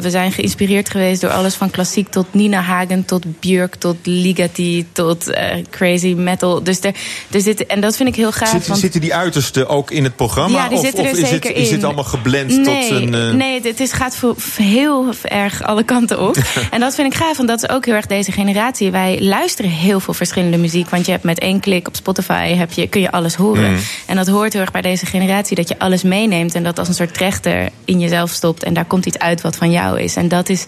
We zijn geïnspireerd geweest door alles van klassiek tot Nina Hagen, tot Björk, tot Ligeti, tot eh, crazy metal. Dus er, er zit, en dat vind ik heel gaaf. Zitten, want- zitten die uitersten ook in het programma? ja, die of zitten er of is, zeker het, is in. het allemaal geblend nee, tot een... eh, Nee, het is, gaat voor, voor heel erg alle kanten op. [laughs] en dat vind ik gaaf, want dat is ook heel erg deze generatie. Wij luisteren heel veel verschillende muziek. Want je hebt met één klik op Spotify heb je, kun je alles horen. Mm. En dat hoort heel erg bij deze generatie. Dat je alles meeneemt en dat als een soort trechter in jezelf stopt. En daar komt iets uit wat van jou is. En dat is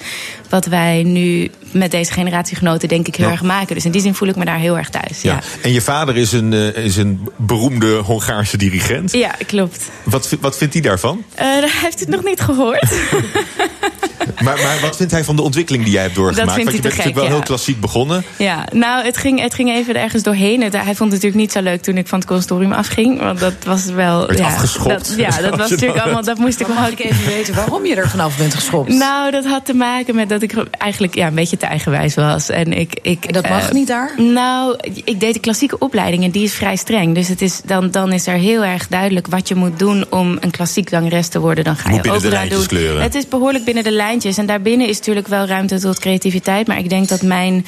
wat wij nu met deze generatiegenoten denk ik heel Ja. erg maken. Dus in die zin voel ik me daar heel erg thuis. ja. Ja, En je vader is een, eh, is een beroemde Hongaarse dirigent. ja klopt. Wat, wat vindt hij daarvan? Eh, hij heeft het nog niet gehoord. [laughs] [laughs] [laughs] Maar, maar wat vindt hij van de ontwikkeling die jij hebt doorgemaakt? Dat vindt Want je hij bent te natuurlijk wel gek, heel klassiek begonnen. Ja, nou, het ging, het ging even ergens doorheen. Het- hij vond het natuurlijk niet zo leuk toen ik van het consortium afging. Want dat was wel. Werd ja, afgeschopt. Dat, ja, [laughs] dat Als was je natuurlijk allemaal. Dat moest ik Maar wel. mag ik even weten waarom je er vanaf bent geschopt? Nou, dat had te maken met dat ik eigenlijk ja, een beetje te eigenwijs was. En ik, ik, dat mag eh, niet daar? Nou, ik deed de klassieke opleiding en die is vrij streng. Dus het is, dan, dan is er heel erg duidelijk wat je moet doen om een klassiek zangeres te worden. Dan ga je overal lijntjes doen. kleuren. Het is behoorlijk binnen de En daarbinnen is natuurlijk wel ruimte tot creativiteit. Maar ik denk dat mijn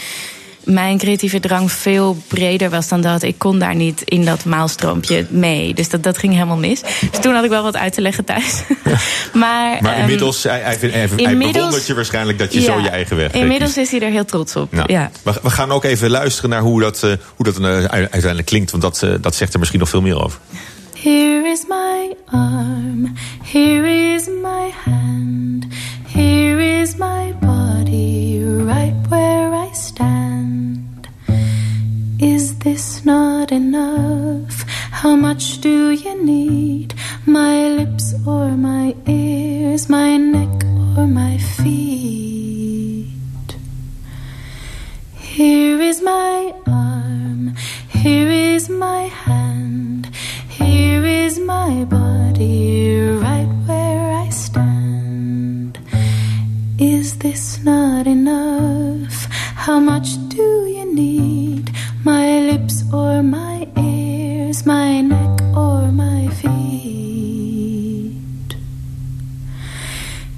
mijn creatieve drang veel breder was dan dat. Ik kon daar niet in dat maalstroompje mee. Dus dat, dat ging helemaal mis. Dus toen had ik wel wat uit te leggen thuis. [laughs] maar Maar ehm, inmiddels, hij, hij, hij, bewondert je waarschijnlijk dat je ja, zo je eigen weg eh, Inmiddels is hij er heel trots op. Nou, Ja. we, we gaan ook even luisteren naar hoe dat, eh, hoe dat eh, uiteindelijk klinkt. Want dat, eh, dat zegt er misschien nog veel meer over. Here is my arm, here is my hand, here is my body, right where I stand. Is this not enough? How much do you need? My lips or my ears, my neck or my feet? Here is my arm, here is my hand, here is my body, right Is this not enough? How much do you need? My lips or my ears, my neck or my feet?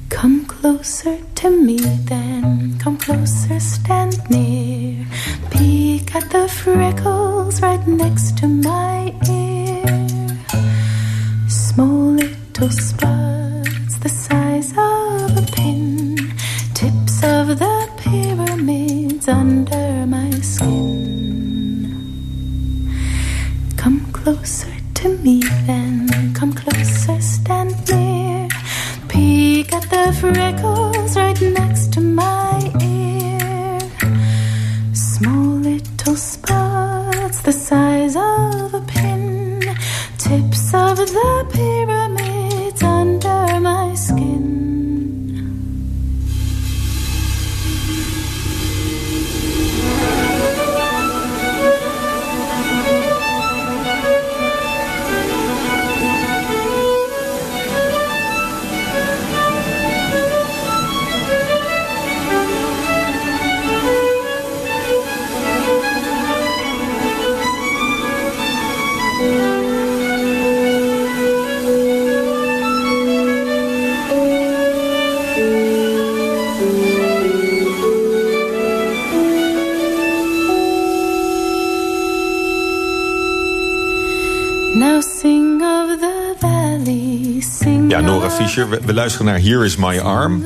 Come closer to me then, come closer, stand near. Peek at the freckles right next to my ear. Small little we, we luisteren naar Here is My Arm.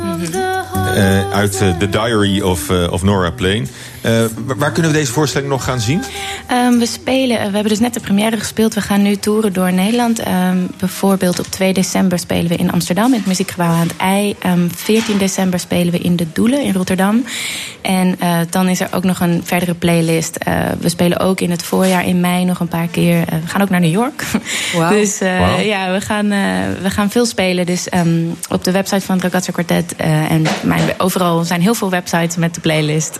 eh, uit eh, The Diary of, eh, of Nora Plain. Eh, waar- kunnen we deze voorstelling nog gaan zien? Ehm, we spelen, we hebben dus net de première gespeeld. We gaan nu toeren door Nederland. Ehm, bijvoorbeeld op 2 december spelen we in Amsterdam in het muziekgebouw aan het IJ. Ehm 14 december spelen we in de Doelen in Rotterdam. En eh, dan is er ook nog een verdere playlist. Eh, we spelen ook in het voorjaar in mei nog een paar keer. Eh, we gaan ook naar New York. Wauw. [laughs] Dus eh, ja, we gaan, eh, we gaan veel spelen. Dus ehm, op de website van het Ragazza Quartet eh, en mijn, overal zijn heel veel websites met de playlist.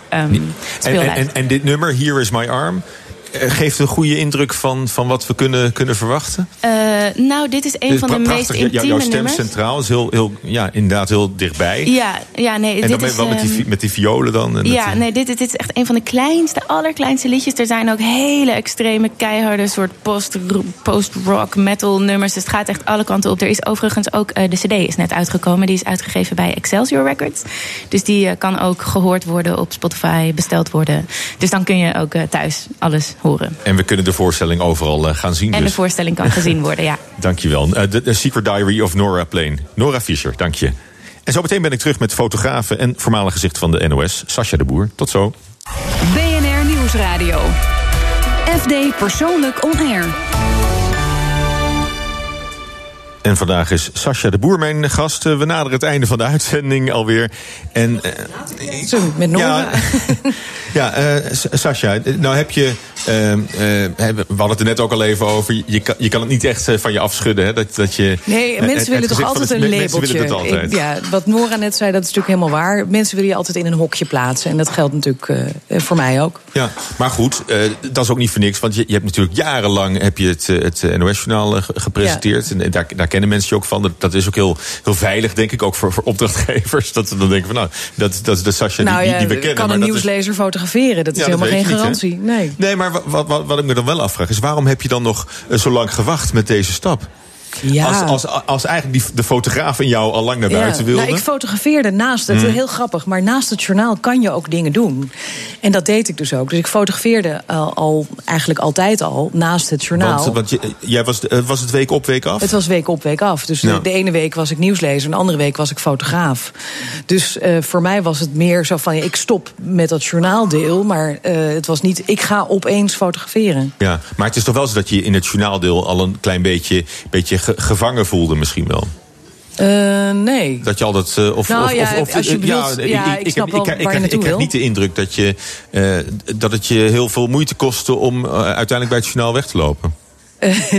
En, en, en, en dit nummer, Here is My Arm, geeft een goede indruk van, van wat we kunnen, kunnen verwachten? Eh, nou, dit is een Dit van de meest. Jou- intieme Jouw stem nummers. centraal is heel, heel, ja, inderdaad heel dichtbij. Ja, ja, nee, en dit dan is... wel met, die, ehm, met die violen dan. En ja, eh, nee, dit, dit is echt een van de kleinste, allerkleinste liedjes. Er zijn ook hele extreme, keiharde soort post- post-rock metal nummers. Dus het gaat echt alle kanten op. Er is overigens ook, eh, de cd is net uitgekomen. Die is uitgegeven bij Excelsior Records. Dus die eh, kan ook gehoord worden op Spotify, besteld worden. Dus dan kun je ook eh, thuis alles horen. En we kunnen de voorstelling overal eh, gaan zien. En de dus. voorstelling kan gezien worden, ja. [laughs] Dankjewel. Eh, De, de Secret Diary of Nora Plain. Nora Fischer, dank je. En zo meteen ben ik terug met fotografe en voormalig gezicht van de NOS, Sascha de Boer. Tot zo. BNR Nieuwsradio. FD Persoonlijk On Air. En vandaag is Sascha de Boer mijn gast. We naderen het einde van de uitzending alweer. En, Zo, met Nora. Ja, [laughs] ja eh, Sascha, nou heb je... eh, eh, we hadden het er net ook al even over. Je kan, je kan het niet echt van je afschudden. Hè? Dat, dat je, Nee, mensen willen toch altijd het- een labeltje. Mensen willen het altijd. Ik- ja, wat Nora net zei, dat is natuurlijk helemaal waar. Mensen willen je altijd in een hokje plaatsen. En dat geldt natuurlijk voor mij ook. Ja, maar goed, dat is ook niet voor niks. Want je, je hebt natuurlijk jarenlang heb je het, het NOS-journaal gepresenteerd. En daar, daar kennen mensen je ook van. Dat, is ook heel, heel veilig, denk ik, ook voor, voor opdrachtgevers. [laughs] Dat ze dan denken van, nou, dat, dat, is Sascha nou die, die we kennen. kan maar een is- nieuwslezer fotograferen. Dat is Ja, helemaal geen niet, garantie. nee. Nee, maar wat, wat, wat, wat ik me dan wel afvraag is... waarom heb je dan nog eh, zo lang gewacht met deze stap? Ja. Als, als, als eigenlijk die, de fotograaf in jou al lang naar buiten Ja. wilde. Nou, ik fotografeerde naast het, Mm. heel grappig, maar naast het journaal kan je ook dingen doen. En dat deed ik dus ook. Dus ik fotografeerde al, al eigenlijk altijd al naast het journaal. want want je, jij was, eh, was het week op, week af? Het was week op, week af. Dus de- Ja. de, ene week was ik nieuwslezer, en de andere week was ik fotograaf. Dus eh, voor mij was het meer zo van: ja, ik stop met dat journaaldeel, maar eh, het was niet, ik ga opeens fotograferen. Ja, maar het is toch wel zo dat je je in het journaaldeel al een klein beetje, beetje ge- gevangen voelde, misschien wel. Eh, nee. Dat je altijd. eh, of, Nou of, ja, of, als je bedoelt- ja, ik heb, ik, ik, ik, heb wil. niet de indruk dat, je, eh, dat het je heel veel moeite kostte om uiteindelijk bij het journaal weg te lopen.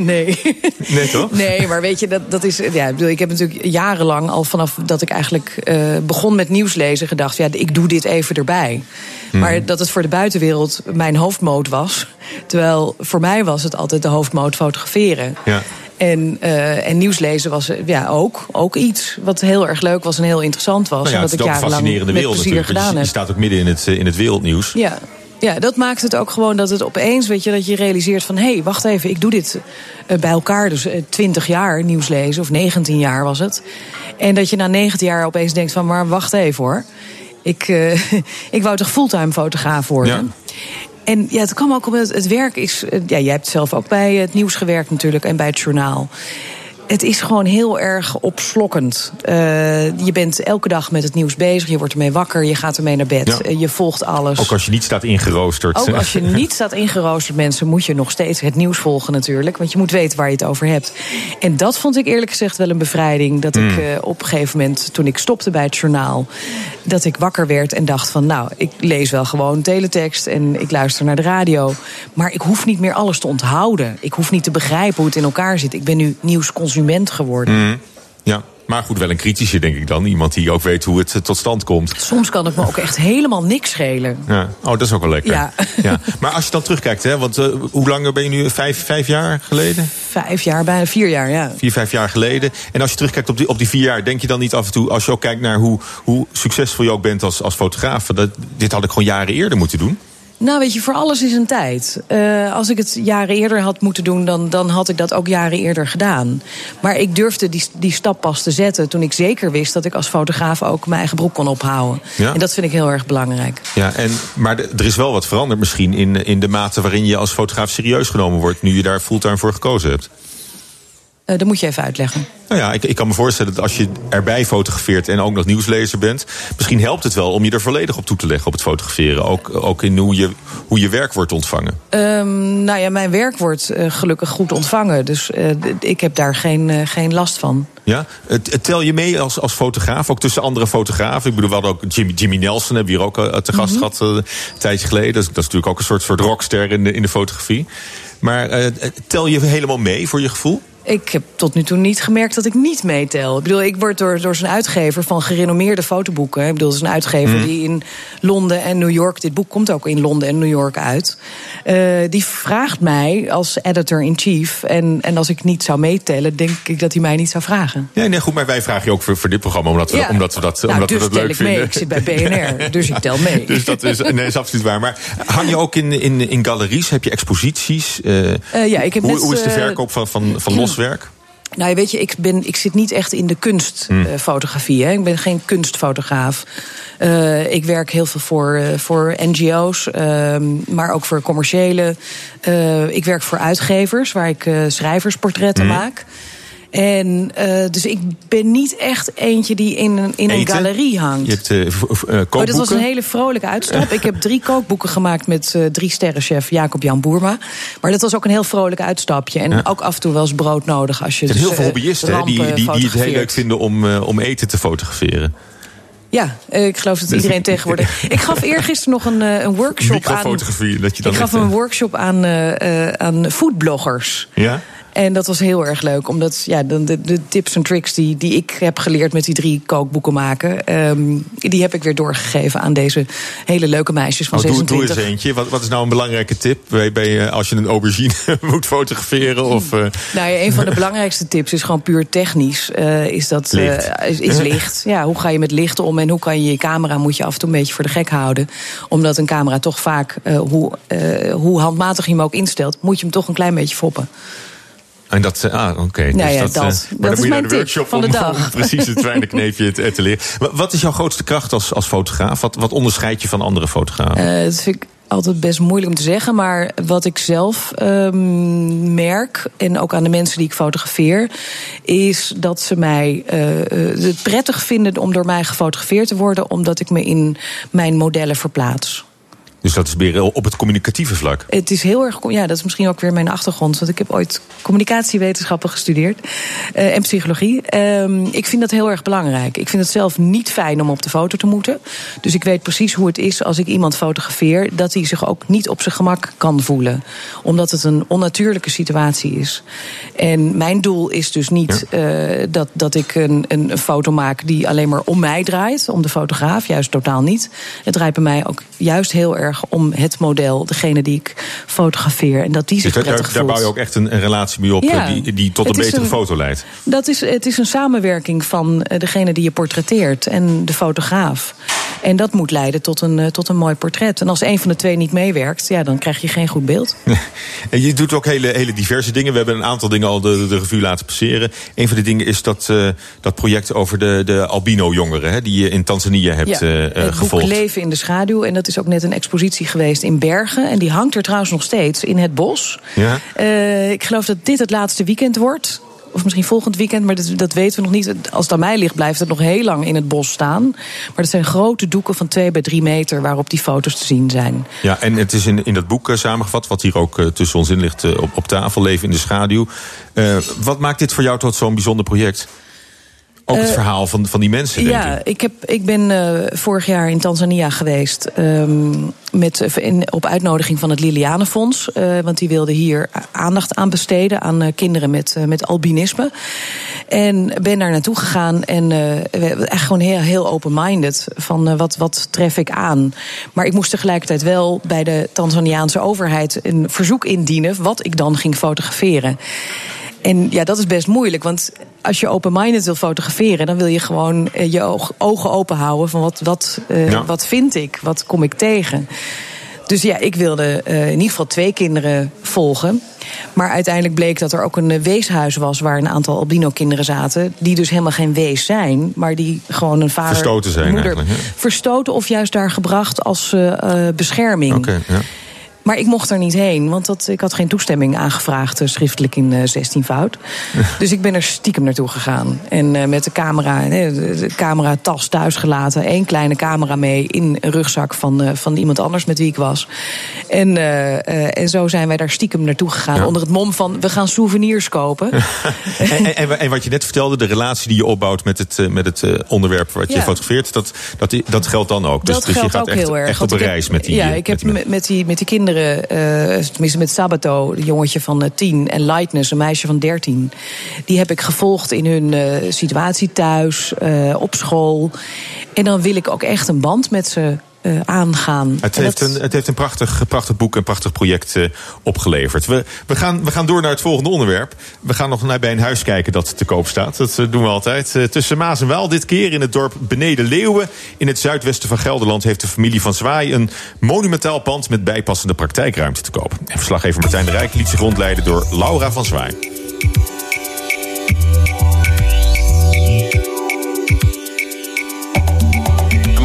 Nee. [laughs] Nee, toch? Nee, maar weet je, dat, dat is. Ja, ik, bedoel, ik heb natuurlijk jarenlang, al vanaf dat ik eigenlijk begon met nieuwslezen, gedacht: ja, ik doe dit even erbij. Hmm. Maar dat het voor de buitenwereld mijn hoofdmoot was. Terwijl voor mij was het altijd de hoofdmoot fotograferen. Ja. En, eh, en nieuwslezen was eh, ja, ook, ook iets wat heel erg leuk was en heel interessant was. Nou ja, en het dat is ook een fascinerende wereld natuurlijk. gedaan je, staat ook midden in het, eh, in het wereldnieuws. Ja. Ja, dat maakt het ook gewoon dat het opeens, weet je, dat je realiseert van... hé, hey, wacht even, ik doe dit bij elkaar, dus 20 jaar nieuws lezen, of 19 jaar was het. En dat je na 19 jaar opeens denkt van, maar wacht even hoor. Ik, [laughs] ik wou toch fulltime fotograaf worden? En ja, het kwam ook omdat het werk is... eh, Ja, jij hebt zelf ook bij het nieuws gewerkt natuurlijk en bij het journaal. Het is gewoon heel erg opslokkend. Eh, je bent elke dag met het nieuws bezig. Je wordt ermee wakker. Je gaat ermee naar bed. Ja. eh, je volgt alles. Ook als je niet staat ingeroosterd. Ook als je [laughs] niet staat ingeroosterd, mensen, moet je nog steeds het nieuws volgen natuurlijk. Want je moet weten waar je het over hebt. En dat vond ik eerlijk gezegd wel een bevrijding. Dat ik Mm. eh, op een gegeven moment, toen ik stopte bij het journaal... dat ik wakker werd en dacht van... nou, ik lees wel gewoon teletext en ik luister naar de radio. Maar ik hoef niet meer alles te onthouden. Ik hoef niet te begrijpen hoe het in elkaar zit. Ik ben nu nieuwsconsument geworden. Mm. Ja, maar goed, wel een kritische, denk ik dan. Iemand die ook weet hoe het eh, tot stand komt. Soms kan het me ook echt helemaal niks schelen. Ja. Oh, dat is ook wel lekker. Ja. Ja. Maar als je dan terugkijkt, hè, want eh, hoe lang ben je nu? Vijf, vijf jaar geleden? Vijf jaar, bijna vier jaar, ja. Vier, vijf jaar geleden. En als je terugkijkt op die, op die vier jaar, denk je dan niet af en toe, als je ook kijkt naar hoe, hoe succesvol je ook bent als, als fotograaf, dat, dit had ik gewoon jaren eerder moeten doen? Nou, weet je, voor alles is een tijd. Eh, als ik het jaren eerder had moeten doen, dan, dan had ik dat ook jaren eerder gedaan. Maar ik durfde die, die stap pas te zetten toen ik zeker wist dat ik als fotograaf ook mijn eigen broek kon ophouden. Ja. En dat vind ik heel erg belangrijk. Ja, en, maar er is wel wat veranderd misschien in, in de mate waarin je als fotograaf serieus genomen wordt, nu je daar fulltime voor gekozen hebt. Eh, dat moet je even uitleggen. Nou ja, ik, ik kan me voorstellen dat als je erbij fotografeert en ook nog nieuwslezer bent, misschien helpt het wel om je er volledig op toe te leggen op het fotograferen. Ook, ook in hoe je, hoe je werk wordt ontvangen. Ehm, nou ja, mijn werk wordt eh, gelukkig goed ontvangen. Dus eh, ik heb daar geen, geen last van. Ja? Tel je mee als, als fotograaf, ook tussen andere fotografen? Ik bedoel, we hadden ook Jimmy, Jimmy Nelson, hebben we hier ook te gast Mhm. gehad eh, een tijdje geleden. Dat is, dat is natuurlijk ook een soort, soort rockster in de, in de fotografie. Maar tel je helemaal mee voor je gevoel? Ik heb tot nu toe niet gemerkt dat ik niet meetel. Ik bedoel, ik word door, door zijn uitgever van gerenommeerde fotoboeken. Ik bedoel, het is een uitgever Mhm. die in Londen en New York. Dit boek komt ook in Londen en New York uit. eh, die vraagt mij als editor-in-chief. En, en als ik niet zou meetellen, denk ik dat hij mij niet zou vragen. Ja, nee, goed, maar wij vragen je ook voor, voor dit programma omdat we, Ja. omdat we dat, Nou, omdat dus we dat tel leuk ik mee. vinden. Ik zit bij BNR, [laughs] dus ik tel mee. Dus dat is, nee, is absoluut waar. Maar hang je ook in, in, in galeries? Heb je exposities? Eh, Eh, ja, ik heb hoe, net, hoe is de verkoop van, van, van [clears throat] loswerk? Nou, weet je, ik, ben, ik zit niet echt in de kunstfotografie. hè. Ik ben geen kunstfotograaf. Eh, ik werk heel veel voor, eh, voor NGO's, ehm, maar ook voor commerciële. Eh, ik werk voor uitgevers, waar ik schrijversportretten Mhm. maak. En eh, dus ik ben niet echt eentje die in een, in een galerie hangt. Je hebt eh, v- v- eh, Oh, dit was kookboeken? een hele vrolijke uitstap. [laughs] Ik heb drie kookboeken gemaakt met eh drie sterrenchef Jacob-Jan Boerma. Maar dat was ook een heel vrolijk uitstapje. En Ja. ook af en toe wel eens brood nodig als je Er zijn heel dus, veel eh, hobbyisten hè, die, die, die het heel leuk vinden om, eh, om eten te fotograferen. Ja, eh, ik geloof dat iedereen [laughs] tegenwoordig... Ik gaf eergisteren nog een, eh, een workshop aan... Dat je dan Ik gaf een eh, workshop aan, eh, eh, aan foodbloggers. Ja? En dat was heel erg leuk, omdat ja, de, de, tips en tricks die, die ik heb geleerd met die drie kookboeken maken, ehm, die heb ik weer doorgegeven aan deze hele leuke meisjes van Oh, doe, doe 26. eens eentje. Wat, wat is nou een belangrijke tip bij, bij, eh, als je een aubergine [laughs] moet fotograferen? Of, eh, Nou ja, een van de [laughs] belangrijkste tips is gewoon puur technisch. eh, is dat Licht. is, is licht. [laughs] Ja, hoe ga je met licht om en hoe kan je je camera moet je af en toe een beetje voor de gek houden? Omdat een camera toch vaak, hoe, hoe handmatig je hem ook instelt, moet je hem toch een klein beetje foppen. En dat, eh, ah, oké. Nou ja, dus dat. eh, Dat maar dan is moet je naar de workshop van de om, [laughs] dag. om precies het kleine kneepje te, te leren. Wa- Wat is jouw grootste kracht als, als fotograaf? Wat, wat onderscheidt je van andere fotografen? Eh, dat vind ik altijd best moeilijk om te zeggen. Maar wat ik zelf ehm, merk, en ook aan de mensen die ik fotografeer, is dat ze mij eh, eh, het prettig vinden om door mij gefotografeerd te worden, omdat ik me in mijn modellen verplaats. Dus dat is meer op het communicatieve vlak. Het is heel erg. Ja, dat is misschien ook weer mijn achtergrond. Want ik heb ooit communicatiewetenschappen gestudeerd. eh, en psychologie. Ehm, ik vind dat heel erg belangrijk. Ik vind het zelf niet fijn om op de foto te moeten. Dus ik weet precies hoe het is als ik iemand fotografeer. dat hij zich ook niet op zijn gemak kan voelen. Omdat het een onnatuurlijke situatie is. En mijn doel is dus niet eh, dat, dat ik een, een, een foto maak die alleen maar om mij draait. Om de fotograaf, juist totaal niet. Het draait bij mij ook juist heel erg om het model, degene die ik fotografeer. En dat die zich Dus daar, prettig daar voelt. bouw je ook echt een, een relatie mee op Ja. eh, die, die tot een betere een- foto leidt. Dat is, het is een samenwerking van eh, degene die je portretteert en de fotograaf. En dat moet leiden tot een, eh, tot een mooi portret. En als een van de twee niet meewerkt, ja, dan krijg je geen goed beeld. [laughs] En je doet ook hele, hele diverse dingen. We hebben een aantal dingen al de, de revue laten passeren. Een van de dingen is dat, dat project over de, de albino-jongeren... Hè, die je in Tanzania hebt ja, het boek gevolgd. Leven in de schaduw. En dat is ook net een expositie geweest in Bergen. En die hangt er trouwens nog steeds in het bos. Ja? Eh, ik geloof dat dit het laatste weekend wordt. Of misschien volgend weekend, maar dat, dat weten we nog niet. Als het aan mij ligt, blijft het nog heel lang in het bos staan. Maar het zijn grote doeken van 2 bij 3 meter waarop die foto's te zien zijn. Ja, en het is in, in dat boek eh, samengevat, wat hier ook eh, tussen ons in ligt op, op tafel, Leven in de Schaduw. Wat maakt dit voor jou tot zo'n bijzonder project? Ook het Eh, verhaal van, van die mensen, denk ja, ik. ik, heb, ik ben eh, vorig jaar in Tanzania geweest. ehm, met, eh, in, op uitnodiging van het Lilianenfonds. eh, want die wilde hier aandacht aan besteden aan kinderen met, met albinisme. En ben daar naartoe gegaan. En echt gewoon heel, heel open-minded. Van wat, wat tref ik aan. Maar ik moest tegelijkertijd wel bij de Tanzaniaanse overheid een verzoek indienen. wat ik dan ging fotograferen. En ja, dat is best moeilijk. Want als je open-minded wil fotograferen, dan wil je gewoon eh, je ogen open houden van wat, wat, eh, Ja. wat vind ik, wat kom ik tegen. Dus ja, ik wilde eh, in ieder geval twee kinderen volgen. Maar uiteindelijk bleek dat er ook een weeshuis was waar een aantal albino-kinderen zaten. Die dus helemaal geen wees zijn, maar die gewoon een vader. Verstoten zijn moeder, eigenlijk, ja. Verstoten of juist daar gebracht als bescherming. Oké, ja. Maar ik mocht er niet heen, want dat, ik had geen toestemming aangevraagd, eh, schriftelijk in eh 16 fout. [laughs] dus ik ben er stiekem naartoe gegaan. En eh, met de camera, eh, de, de camera-tas thuis gelaten. één kleine camera mee in een rugzak van, eh, van iemand anders met wie ik was. En, eh, eh, en zo zijn wij daar stiekem naartoe gegaan. Ja. Onder het mom van, we gaan souvenirs kopen. [laughs] en, en, wat je net vertelde, de relatie die je opbouwt met het, eh, met het eh, onderwerp wat je Ja. fotografeert, dat, dat, dat geldt dan ook. Dat dus, dus je gaat ook echt, heel erg. echt op een ik heb- reis met die Ja, eh, ik heb met, met die, met die kinderen, eh, tenminste met Sabato, een jongetje van eh, 10, en Lightness, een meisje van 13. Die heb ik gevolgd in hun eh, situatie thuis, op school. En dan wil ik ook echt een band met ze eh, aangaan. Het En heeft, dat- een, het heeft een prachtig, prachtig boek, een prachtig project eh, opgeleverd. We, we, gaan, we gaan door naar het volgende onderwerp. We gaan nog naar bij een huis kijken dat te koop staat. Dat eh, doen we altijd. Tussen Maas en Waal dit keer in het dorp Beneden Leeuwen. In het zuidwesten van Gelderland heeft de familie van Zwaai... een monumentaal pand met bijpassende praktijkruimte te koop. En verslaggever Martijn de Rijk liet zich rondleiden door Laura van Zwaai.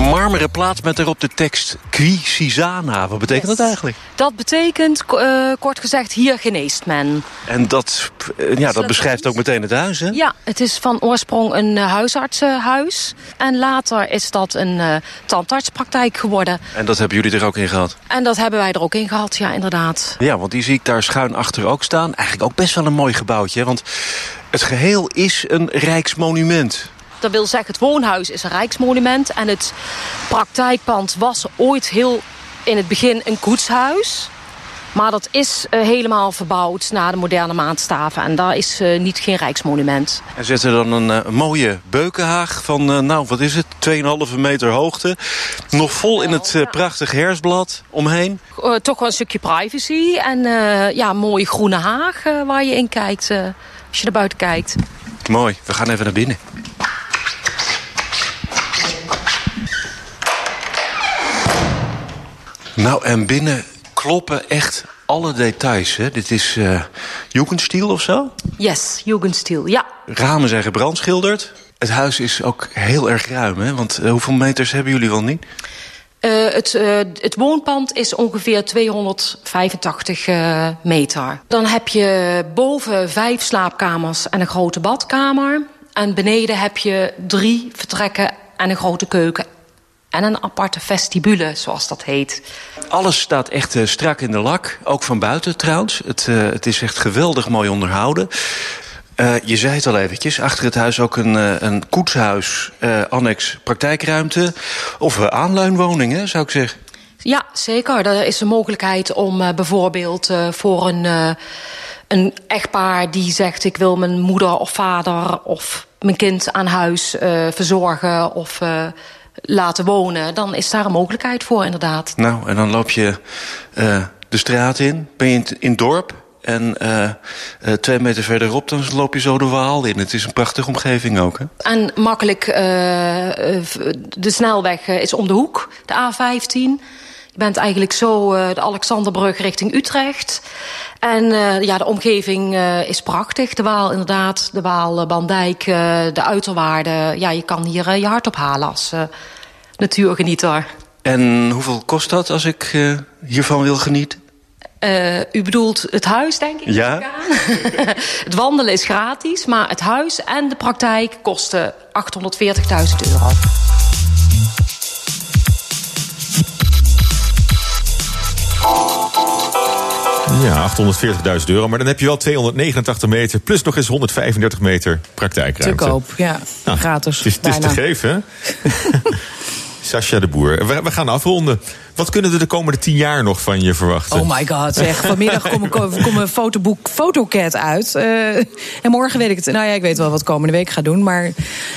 Marmeren plaat met erop de tekst Qui Cisana. Wat betekent dat eigenlijk? Dat betekent, eh, kort gezegd, hier geneest men. En dat, eh, ja, dat beschrijft ook meteen het huis, hè? Ja, het is van oorsprong een eh, huisartsenhuis. En later is dat een tandartspraktijk geworden. En dat hebben jullie er ook in gehad. En dat hebben wij er ook in gehad, ja, inderdaad. Ja, want die zie ik daar schuin achter ook staan. Eigenlijk ook best wel een mooi gebouwtje, want het geheel is een rijksmonument. Dat wil zeggen, het woonhuis is een rijksmonument. En het praktijkpand was ooit heel in het begin een koetshuis. Maar dat is eh, helemaal verbouwd naar de moderne maatstaven. En daar is eh, niet geen rijksmonument. En zetten dan een eh, mooie beukenhaag van, nou wat is het, 2,5 meter hoogte. Nog vol in het prachtige herfstblad omheen. Eh, toch wel een stukje privacy. En ja, een mooie groene haag waar je in kijkt. als je naar buiten kijkt. Mooi, we gaan even naar binnen. Nou, en binnen kloppen echt alle details. Hè. Dit is, eh, Jugendstil of zo? Yes, Jugendstil, ja. Ramen zijn gebrandschilderd. Het huis is ook heel erg ruim, hè? Want eh, hoeveel meters hebben jullie wel niet? Uh, het, uh, het, woonpand is ongeveer 285 uh, meter. Dan heb je boven vijf slaapkamers en een grote badkamer. En beneden heb je drie vertrekken en een grote keuken. En een aparte vestibule, zoals dat heet. Alles staat echt strak in de lak. Ook van buiten trouwens. Het, het is echt geweldig mooi onderhouden. Uh, je zei het al eventjes, achter het huis ook een, een koetshuis, annex praktijkruimte. Of aanluinwoningen, zou ik zeggen. Ja, zeker. Er is een mogelijkheid om bijvoorbeeld voor een, een echtpaar die zegt... ik wil mijn moeder of vader of mijn kind aan huis verzorgen of laten wonen... dan is daar een mogelijkheid voor, inderdaad. Nou, en dan loop je de straat in. Ben je in, in het dorp? En uh, uh, twee meter verderop, dan loop je zo de Waal in. Het is een prachtige omgeving ook, hè? En makkelijk, uh, de snelweg is om de hoek, de A15. Je bent eigenlijk zo de Alexanderbrug richting Utrecht. En ja, de omgeving is prachtig. De Waal inderdaad, de Waal, Bandijk, de uiterwaarden. Ja, je kan hier je hart ophalen als natuurgenieter. En hoeveel kost dat als ik hiervan wil genieten? Uh, u bedoelt het huis, denk ik? Ja. [laughs] het wandelen is gratis, maar het huis en de praktijk kosten 840.000 euro. Ja, 840.000 euro. Maar dan heb je wel 289 meter plus nog eens 135 meter praktijkruimte. Te koop, ja. Nou, Gratis. Het is, het is te geven? [laughs] Sascha de Boer. We, we, gaan afronden. Wat kunnen we de komende tien jaar nog van je verwachten? Oh my god, zeg. Vanmiddag komt [laughs] kom, een fotoboek Fotocat uit. Uh, en morgen weet ik het. Nou ja, ik weet wel wat komende week ga doen. Maar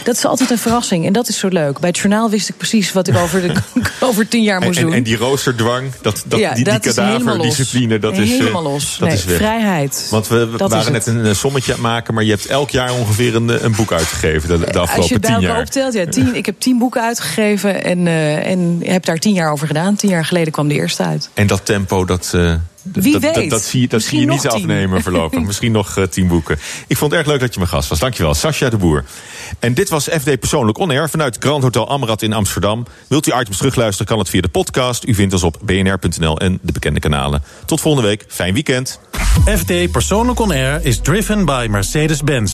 dat is altijd een verrassing. En dat is zo leuk. Bij het journaal wist ik precies wat ik over, de, [laughs] [laughs] over tien jaar moest en, doen. En, en die roosterdwang, dat, dat, ja, die, die dat kadaverdiscipline, dat is helemaal los. Dat nee, is weg. Vrijheid. Want we, waren net een sommetje aan het maken, maar je hebt elk jaar ongeveer een, een boek uitgegeven de, de afgelopen Als je het bij elkaar optelt, ja, tien, ik heb tien boeken uitgegeven en, uh, en heb daar tien jaar over gedaan. Jaar geleden kwam de eerste uit. En dat tempo, dat, uh, Wie dat, weet. dat, dat, zie, dat zie je niet afnemen voorlopig. [laughs] Misschien nog uh, tien boeken. Ik vond het erg leuk dat je mijn gast was. Dankjewel, Sascha de Boer. En dit was FD Persoonlijk On Air vanuit Grand Hotel Amrad in Amsterdam. Wilt u items terugluisteren, kan het via de podcast. U vindt ons op bnr.nl en de bekende kanalen. Tot volgende week. Fijn weekend. FD Persoonlijk On Air is driven by Mercedes-Benz.